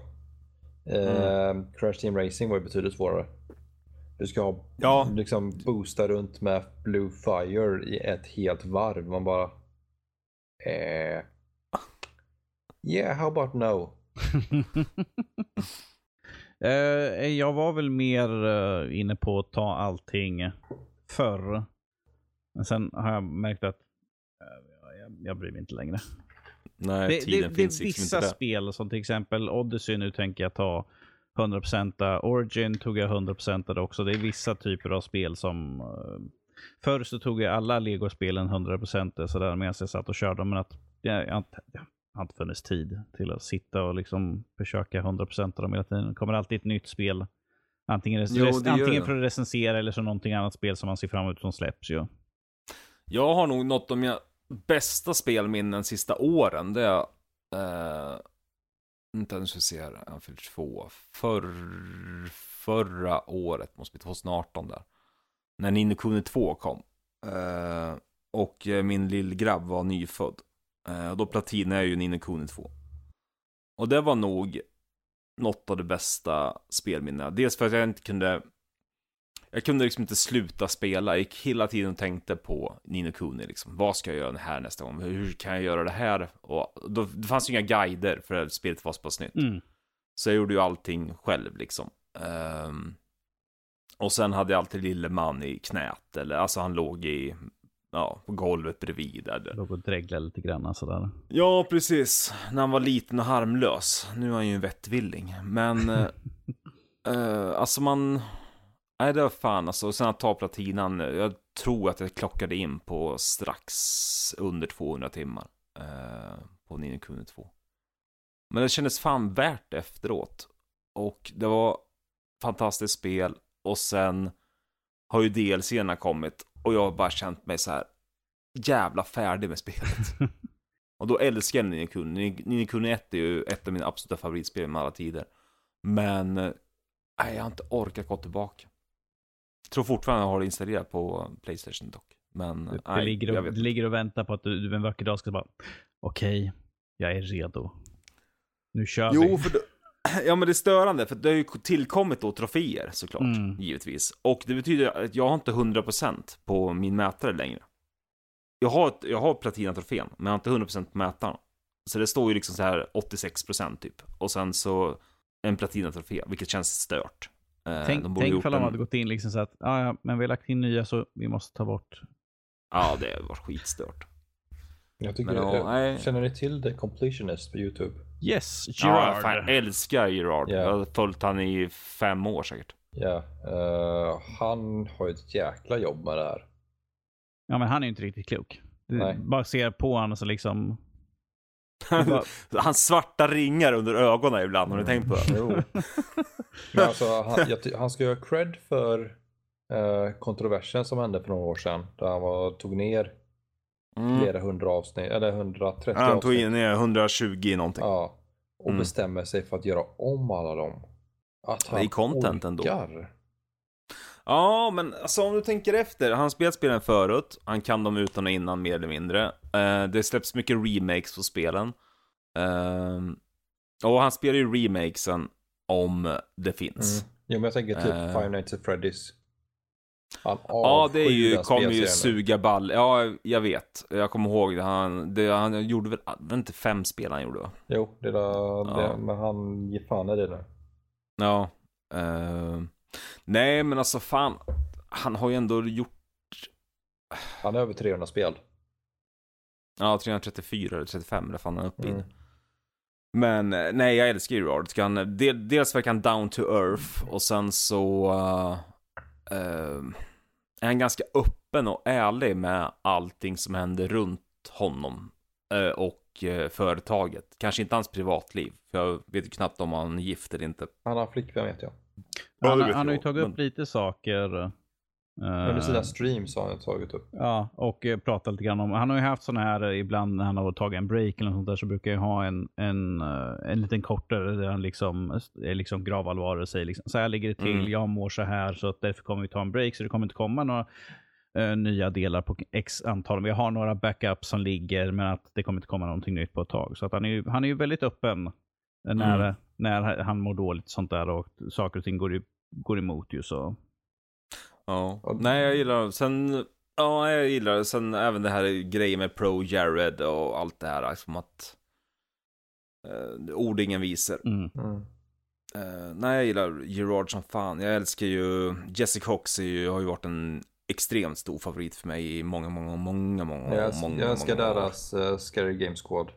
Eh, Crash Team Racing var ju betydligt svårare. Du ska ha, Ja. liksom boosta runt med Blue Fire i ett helt varv. Man bara... Eh, yeah, how about no? Eh, jag var väl mer eh, inne på att ta allting förr. Men sen har jag märkt att eh, jag, jag bryr mig inte längre. Nej, Det, tiden det, det finns är liksom vissa inte där. spel, som till exempel Odyssey nu tänker jag ta 100% Origin tog jag 100% också. Det är vissa typer av spel som... eh, förr så tog jag alla Lego-spelen 100% sådär medan jag satt och körde. Men att jag, jag, jag har inte funnits tid till att sitta och liksom försöka 100% av dem hela tiden. Det kommer alltid ett nytt spel. Antingen, Jo, det antingen det. för att recensera eller så någonting annat spel som man ser fram emot som släpps ju. Jag har nog något av mina bästa spelminnen sista åren. Det är... Eh, inte nu ska vi se här. Han fyller två. Förr, förra året, måste bli 2018 där. När Nino Kuni 2 kom. Eh, och eh, min lillgrabb var nyfödd. Eh, och då platinade jag ju Nino Kuni 2. Och det var nog något av det bästa spelminnena. Dels för att jag inte kunde jag kunde liksom inte sluta spela. Jag gick hela tiden och tänkte på Nino Kuni liksom. Vad ska jag göra här nästa gång? Hur kan jag göra det här? Och då, det fanns ju inga guider för att spelet var så pass nytt. Mm. Så jag gjorde ju allting själv liksom. Ehm, och sen hade jag alltid lille man i knät. Eller alltså han låg i, ja, på golvet bredvid. Där. Låg och dreglade lite grann sådär. Ja, precis. När han var liten och harmlös. Nu är han ju en vettvilling. Men, eh, alltså man... Nej, det var fan alltså. Och sen att ta platinan. Jag tror att jag klockade in på strax under 200 timmar. Eh, på Nino Kuni 2. Men det kändes fan värt efteråt. Och det var fantastiskt spel. Och sen har ju DLC'na kommit. Och jag har bara känt mig så här jävla färdig med spelet. Och då älskar jag Nino Kuni. Nino Kuni 1 är ju ett av mina absoluta favoritspel med alla tider. Men eh, Nej, jag har inte orkat gå tillbaka. Tror fortfarande jag har det installerat på Playstation dock. Men Det, nej, ligger, och, det ligger och väntar på att du, du en vacker dag ska bara, okej, jag är redo. Nu kör vi. Jo, för då, ja men det är störande, för det har ju tillkommit då troféer såklart, Mm. givetvis. Och det betyder att jag har inte 100% på min mätare längre. Jag har, ett, jag har platinatrofén, men jag har inte 100% på mätaren. Så det står ju liksom så här 86% typ. Och sen så en platinatrofé, vilket känns stört. Eh, Tänk, de borde tänk ifall de en- hade gått in liksom så att, ah, ja, men vi har lagt in nya så vi måste ta bort. Ja, det var skitstört. Jag tycker, Men, ja, jag, nej. känner ni till The Completionist på YouTube? Yes, Ja, Gerard. jag fan älskar Gerard. Ja. Jag har följt han i fem år säkert. Ja, eh, han har ju ett jäkla jobb med det här. Ja, men han är ju inte riktigt klok. Du Nej. bara ser på honom så liksom... bara, Hans svarta ringar under ögonen ibland, har ni tänkt på det? Men alltså, han, jag, han ska ju ha cred för eh, kontroversen som hände för några år sedan. Där han var, tog ner Mm. flera hundra avsnitt, eller 130 Ja, han tog avsnitt. ner 120 någonting. Ja, och Mm. bestämmer sig för att göra om alla dem. Att Det är content ändå. orkar. Ja, men alltså om du tänker efter. Han spelat spelen förut. Han kan dem utan och innan mer eller mindre. Eh, det släpps mycket remakes på spelen. Eh, och han spelar ju remakesen om det finns. Mm. Jo, men jag tänker typ Eh. Five Nights at Freddy's. Han Ja, det är ju, kommer ju suga ball. Ja, jag vet. Jag kommer ihåg det. Han, det, han gjorde väl, det var inte fem spel han gjorde va? Jo, det där, Ja. det, men han ger fan i det nu. Ja. eh, nej, men alltså fan. Han har ju ändå gjort, Han har över 300 spel. ja 334 eller 35 eller fan han är uppe i. Mm. Men eh, nej, jag älskar Gerard. Ska han, del, dels verkar han down to earth och sen så uh, eh, är han ganska öppen och ärlig med allting som händer runt honom eh, och företaget. Kanske inte hans privatliv, för jag vet ju knappt om han är gift eller inte. Han har flickvän vet jag. Ja, han, han har ju jag, tagit upp men- lite saker. Eh, Under sina streams har han tagit upp. Ja, och eh, pratat lite grann om, han har ju haft sådana här eh, ibland när han har tagit en break eller något sånt där så brukar jag ha en, en, eh, en liten kortare där han liksom är liksom gravallvar och säger liksom, så här ligger det till, Mm. jag mår så här så att därför kommer vi ta en break så det kommer inte komma några eh, nya delar på x antal. Vi har några backups som ligger men att det kommer inte komma någonting nytt på ett tag. Så att han är ju, han är ju väldigt öppen när, Mm. när han mår dåligt sånt där och saker och ting går, går emot ju så. Ja, Och- nej jag gillar sen, ja jag gillar sen även det här grejen med Pro Jared och allt det här, liksom att eh, ord ingen visor. Mm. Mm. Uh, nej, jag gillar Gerard som fan. Jag älskar ju, Jessica Cox är ju, har ju varit en extremt stor favorit för mig i många, många, många, många, Jag, många, jag älskar många deras uh, Scary Game Squad.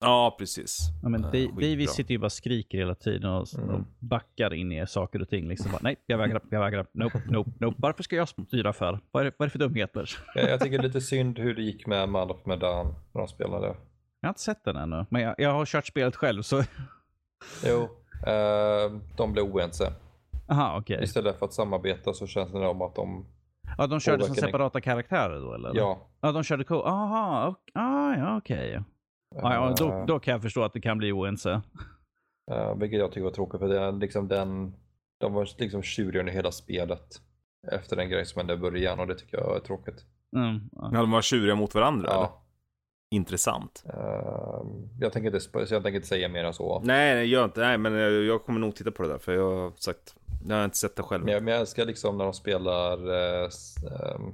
Ja, precis. Ja, men Eh, Di- skitbra. Davis sitter ju bara och skriker hela tiden och, Mm. och backar in i saker och ting. Liksom bara, nej, jag vägrar, jag vägrar. Nope, nope, nope. Varför ska jag styra för? Vad är det, vad är det för dumheter? Jag, jag tycker det är lite synd hur det gick med Man of Medan när de spelade. Jag har inte sett den ännu, men jag, jag har kört spelet själv så... Jo, eh, de blev oense. Aha, okej. Istället för att samarbeta så känns det som att de, Ja, de körde som separata karaktärer då eller? ja. Ja, de körde co Aha, ok- ah, ja okej. Ja, ja, då, eh, då kan jag förstå att det kan bli oense. eh, vilket jag tycker var tråkigt för det, är liksom den, de var liksom tjuriga under hela spelet. Efter den grej som hände i början och det tycker jag är tråkigt. Mm, ja. Ja, de var tjuriga mot varandra, eller? Ja, Intressant. eh, jag, tänker inte, så jag tänker inte säga mer än så. Nej, nej, gör inte. Nej, men jag, jag kommer nog titta på det där, för jag har sagt, jag har inte sett det själv. Men jag, men jag älskar liksom när de spelar eh, s- ehm,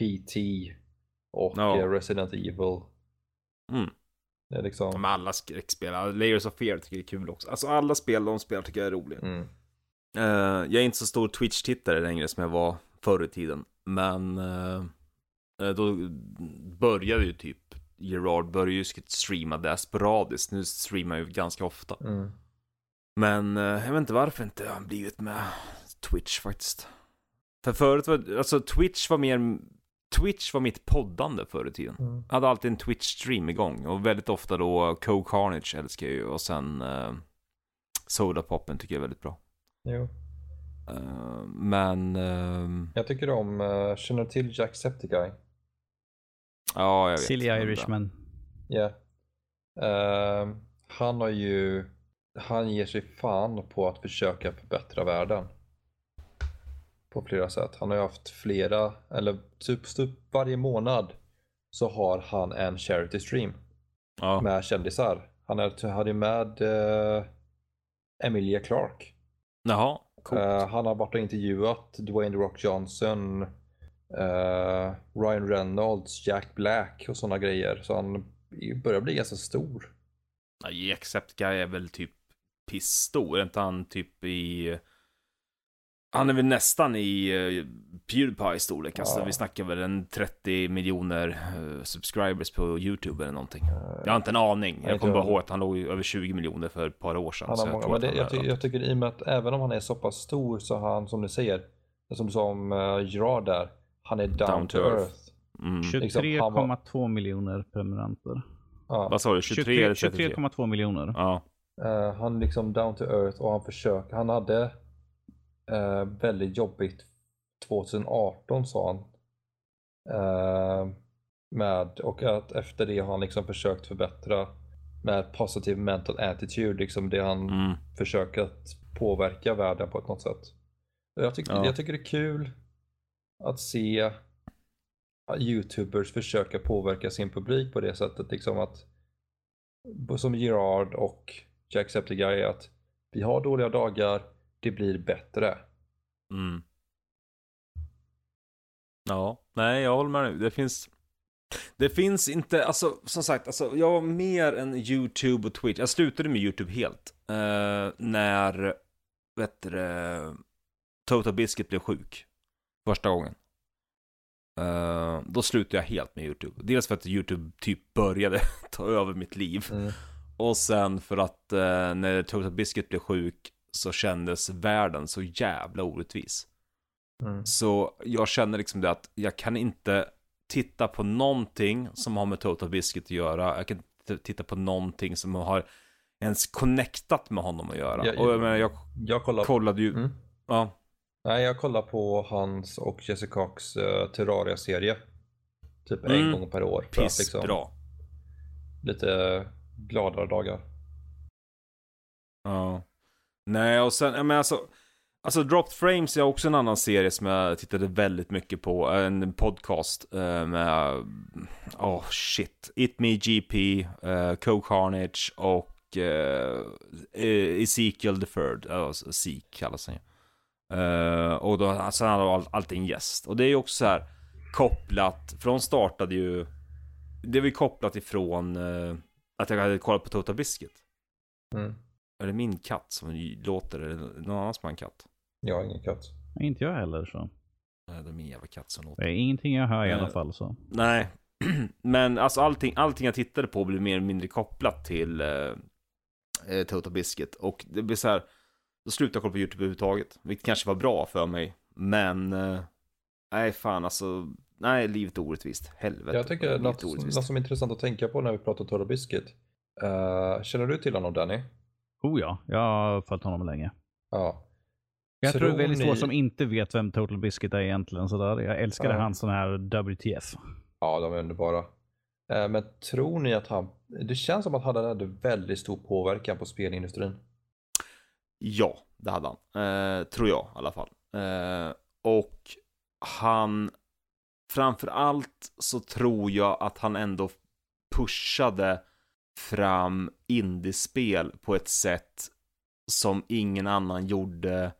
PT och Ja. eh, Resident Evil. Mm. Det är liksom... Men alla skräckspel, Layers of Fear tycker jag är kul också. Alltså alla spel de spelar tycker jag är roliga. Mm. Eh, jag är inte så stor Twitch-tittare längre som jag var förr i tiden. Men eh, då började ju typ Gerard började ju streama det sporadiskt. Nu streamar jag ju ganska ofta. Mm. Men eh, jag vet inte varför inte har blivit med Twitch faktiskt. För förut var, alltså Twitch var mer, Twitch var mitt poddande förr i tiden. Mm. Jag hade alltid en Twitch-stream igång och väldigt ofta då Co Carnage älskar jag ju och sen uh, Soda Poppen tycker jag är väldigt bra. Jo. Eh, men, ehm, Jag tycker om, uh, känner till Jacksepticeye? ja jag vet. Silly. Irishman. Ja. Ehm, han har ju han ger sig fan på att försöka förbättra världen. På flera sätt. Han har ju haft flera, eller typ, typ varje månad så har han en charity stream Ja. med kändisar. Han hade med eh, Emilia Clarke. Jaha, coolt. Eh, han har varit och intervjuat Dwayne The Rock Johnson, eh, Ryan Reynolds, Jack Black och sådana grejer. Så han börjar bli ganska stor. Ja, Accept Guy är väl typ pissstor, är inte han typ i... Han är väl nästan i uh, Pewdiepie storlek, alltså Ja. vi snackar väl en 30 miljoner eh, subscribers på YouTube eller någonting. Jag har inte en aning, jag kommer bara jag. ihåg att han låg över 20 miljoner för ett par år sedan. Han har jag många, tror men det, han jag, ty, jag tycker i och med att även om han är så pass stor så har han som du säger, som du sa om uh, Gerard där, han är down, to earth. Mm. Liksom, han var- 23,2 miljoner prenumeranter. Ja. Vad sa du, 23, 23 eller 33? 23,2 miljoner. Ja. Eh, han är liksom down to earth och han försöker. Han hade eh, väldigt jobbigt 2018 sa han. Eh, med, och att efter det har han liksom försökt förbättra med positive mental attitude, liksom det han Mm. försöker att påverka världen på ett något sätt. Jag tycker, Ja. jag tycker det är kul att se Youtubers försöka påverka sin publik på det sättet. Liksom att, som Gerard och Jacksepticeye, att vi har dåliga dagar, det blir bättre. Mm. Ja, nej jag håller med dig. Det finns... Det finns inte, alltså som sagt, alltså, jag var mer än YouTube och Twitch. Jag slutade med YouTube helt. eh, när, vet du det, Total Biscuit blev sjuk. Första gången. Eh, då slutade jag helt med YouTube. Dels för att YouTube typ började ta över mitt liv. Mm. Och sen för att eh, när Total Biscuit blev sjuk så kändes världen så jävla orättvis. Mm. Så jag känner liksom det att jag kan inte titta på någonting som har med Total Biscuit att göra. Jag kan inte titta på någonting som har ens connectat med honom att göra. Jag- och jag menar, jag Jag kollar, kollade ju... Mm. Ja, Nej, jag kollar på hans och Jessica Cox uh, Terraria-serie. Typ en Mm. gång per år. För att piss liksom, bra. lite gladare dagar. Ja. Nej, och sen, men alltså... Alltså Dropped Frames är också en annan serie som jag tittade väldigt mycket på. En podcast eh, med... Oh shit. It Me GP, uh, eh, Co Carnage och uh, Ezekiel Deferred, Third. Alltså Zeke kallas han ju. Uh, och då, alltså han har all, alltid en gäst. Och det är ju också så här kopplat, för de startade ju... Det var ju kopplat ifrån uh, att jag hade kollat på Total Biscuit. Mm. Är det min katt som låter? Eller någon annan som har en katt? Jag har ingen katt. Inte jag heller så. Nej, det är min jävla katt som låter. Det är ingenting jag hör i alla Eh, fall så. Nej, men alltså allting, allting jag tittade på blev mer eller mindre kopplat till eh, eh, Total Biscuit. Och det blir så här, då slutade jag kolla på YouTube överhuvudtaget. Vilket kanske var bra för mig. Men, eh, nej fan alltså, nej livet är orättvist. Helvete. Jag tycker något, något som är intressant att tänka på när vi pratar Total Biscuit. Uh, känner du till honom Danny? Oh ja, jag har följt honom länge. Ja. Jag tror, det är väldigt ni- få som inte vet vem Total Biscuit är egentligen. Så där. Jag älskade Ja. hans sån här WTF. Ja, de är underbara. Eh, men tror ni att han... Det känns som att han hade väldigt stor påverkan på spelindustrin. Ja, det hade han. Eh, tror jag i alla fall. Eh, och han, framför allt så tror jag att han ändå pushade fram indiespel på ett sätt som ingen annan gjorde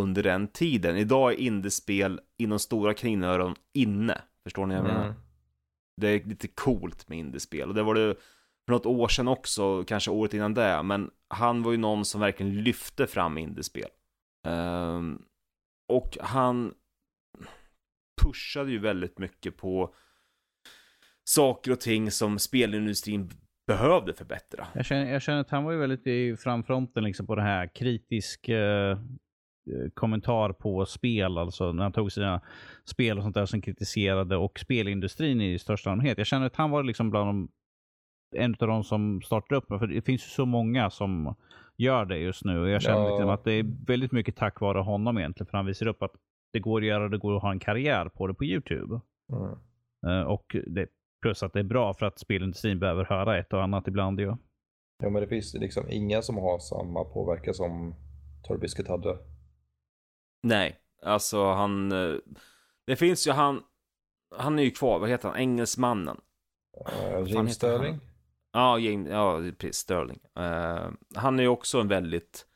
under den tiden. Idag är indiespel inom stora kaninöron inne. Förstår ni vad jag menar? Mm. Det är lite coolt med indiespel. Och det var det för något år sedan också, kanske året innan det. Men han var ju någon som verkligen lyfte fram indiespel. Ehm, och han pushade ju väldigt mycket på saker och ting som spelindustrin behövde förbättra. Jag känner, jag känner att han var ju väldigt i framfronten liksom på det här kritisk eh, eh, kommentar på spel. Alltså när han tog sina spel och sånt där som kritiserade och spelindustrin i största allmänhet. Jag känner att han var liksom bland de, en av de som startade upp För det finns ju så många som gör det just nu. Och jag känner Ja. liksom att det är väldigt mycket tack vare honom egentligen. För han visar upp att det går att göra, det går att ha en karriär på det på YouTube. Mm. Eh, och det, plus att det är bra för att spelindustrin behöver höra ett och annat ibland ju. Ja, men det finns liksom ingen som har samma påverkan som Torbiscuit hade. Nej, alltså han... eh, Det finns ju han... Han är ju kvar, vad heter han? Engelsmannen. Uh, James Sterling. Ja, James, ja precis, Sterling. Eh, han är ju också en väldigt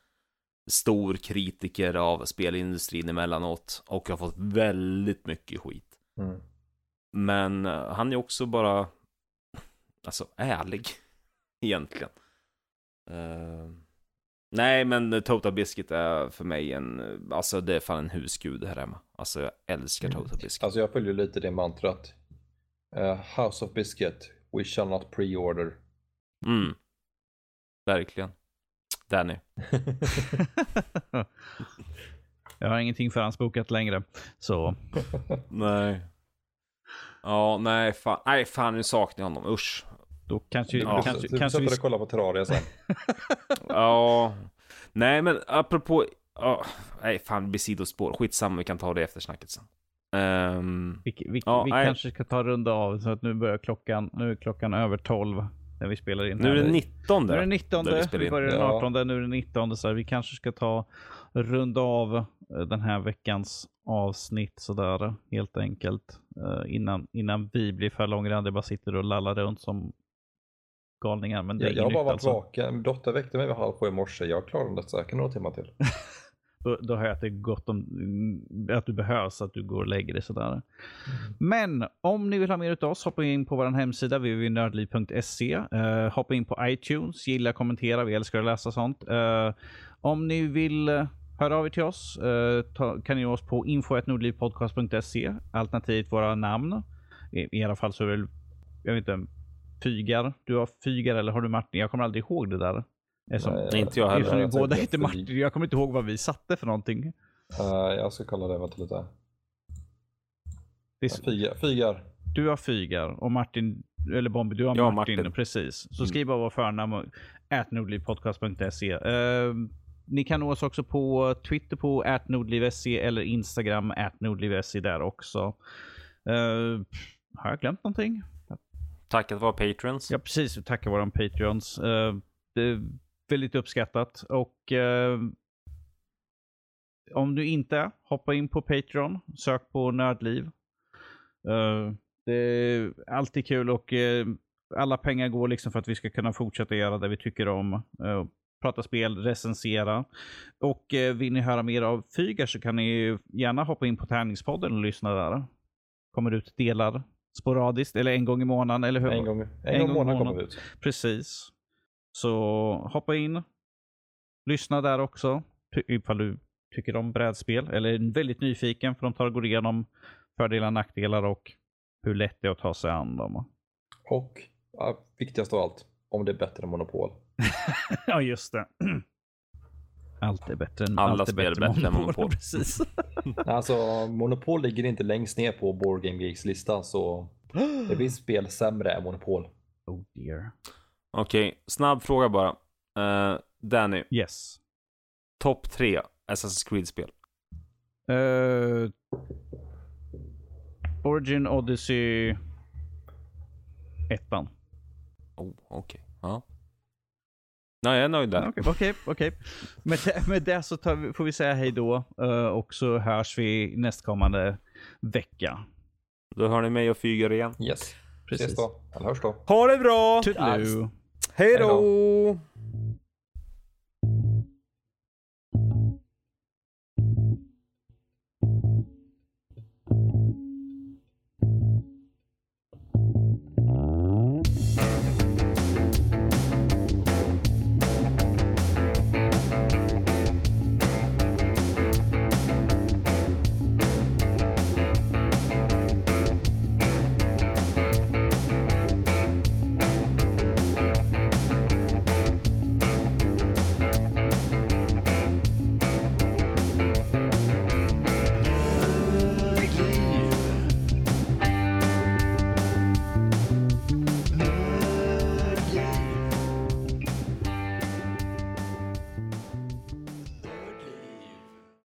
stor kritiker av spelindustrin emellanåt och har fått väldigt mycket skit. Mm. Men eh, han är också bara, alltså ärlig, egentligen. Eh, nej, men Total Biscuit är för mig en, alltså det är fan en husgud här hemma. Alltså jag älskar Total Biscuit. Alltså jag följer lite det mantrat. Eh, House of Biscuit, we shall not pre-order. Mm. Verkligen. Danny. Jag har ingenting förhandsbokat längre. Så Nej. Ja, nej fan, nej fan nu saknar jag honom, usch. då kanske, Du Ja. kanske, du kanske vi... och kolla på Terraria sen. Ja, nej men apropå, ja, nej fan det blir sidospår, skitsamma vi kan ta det efter snacket sen. Ehm, Vi, vi, Ja, vi kanske ska ta runda av så att nu börjar klockan, nu är klockan över 12 när vi spelar in. nu är det 19 Nu är det 19, där vi vi, börjar den Ja. 18, nu är det 19 så här, vi kanske ska ta runda av eh, den här veckans avsnitt sådär helt enkelt. eh, innan, innan vi blir för långrandiga, bara sitter och lallar runt som galningar. Men det är Jag, jag har bara varit alltså. vaken. Dotter väckte mig vid halv sju i morse. Jag klarar det säkert några timmar till. Då, då har jag att det är gott om mm, att du behövs, att du går och lägger dig sådär. Men om ni vill ha mer utav oss, hoppa in på vår hemsida www.nördliv.se. Uh, hoppa in på iTunes, gilla, kommentera, vi älskar att läsa sånt. Eh, om ni vill eh, höra av er till oss eh, ta, kan ni nå oss på info.nordlivpodcast.se alternativt våra namn. I, I alla fall så är det väl, jag vet inte, Fygar. Du har Fygar eller har du Martin? Jag kommer aldrig ihåg det där. Eftersom, Nej, inte jag eftersom heller. ni jag båda heter Martin. Jag kommer inte ihåg vad vi satte för någonting. Eh, jag ska kolla det, vänta lite. Det är, Fygar. Fygar. Du har Fygar och Martin, eller Bombi, du har Jag Martin, Martin. Precis. Så Mm. skriv bara vår förnamn och atnordlivpodcast.se. Uh, ni kan nå oss också på Twitter på atnordliv.se eller Instagram atnordliv.se där också. Uh, har jag glömt någonting? Tack att vara patrons. Ja, precis. Vi tackar våra Patreons. Eh, det är väldigt uppskattat. Och eh, om du inte hoppa in på Patreon. Sök på Nördliv. Eh, det är alltid kul och eh, alla pengar går liksom för att vi ska kunna fortsätta göra det vi tycker om. Eh, prata spel, recensera. Och eh, vill ni höra mer av Fygar så kan ni gärna hoppa in på Tärningspodden och lyssna där. Kommer ut delar sporadiskt eller en gång i månaden, eller hur? En gång, en En gång gång i månaden kommer vi ut. Precis. Så hoppa in. Lyssna där också. Ifall du tycker om brädspel eller är väldigt nyfiken för de tar och går igenom fördelar, nackdelar och hur lätt det är att ta sig an dem. Och ja, viktigast av allt, om det är bättre än Monopol. ja, just det. Allt är bättre än Alla allt är spel är bättre än Monopol. Precis. Alltså, Monopol ligger inte längst ner på Board Game Geeks lista så det finns spel sämre än Monopol. oh dear. Okej, snabb fråga bara. Eh, Danny, Yes. topp tre Assassin's Creed-spel. Uh, Origin Odyssey ettan. Oh, okej. Ja. Nej, jag är nöjd där. Okej, okej. okej. Med, det, med det så tar vi, får vi säga hej då eh, och så hörs vi nästkommande vecka. Då hör ni mig och Fyger igen. Yes. Precis. Ses då. Eller hörs då. Ha det bra! Toodaloo. Hej då!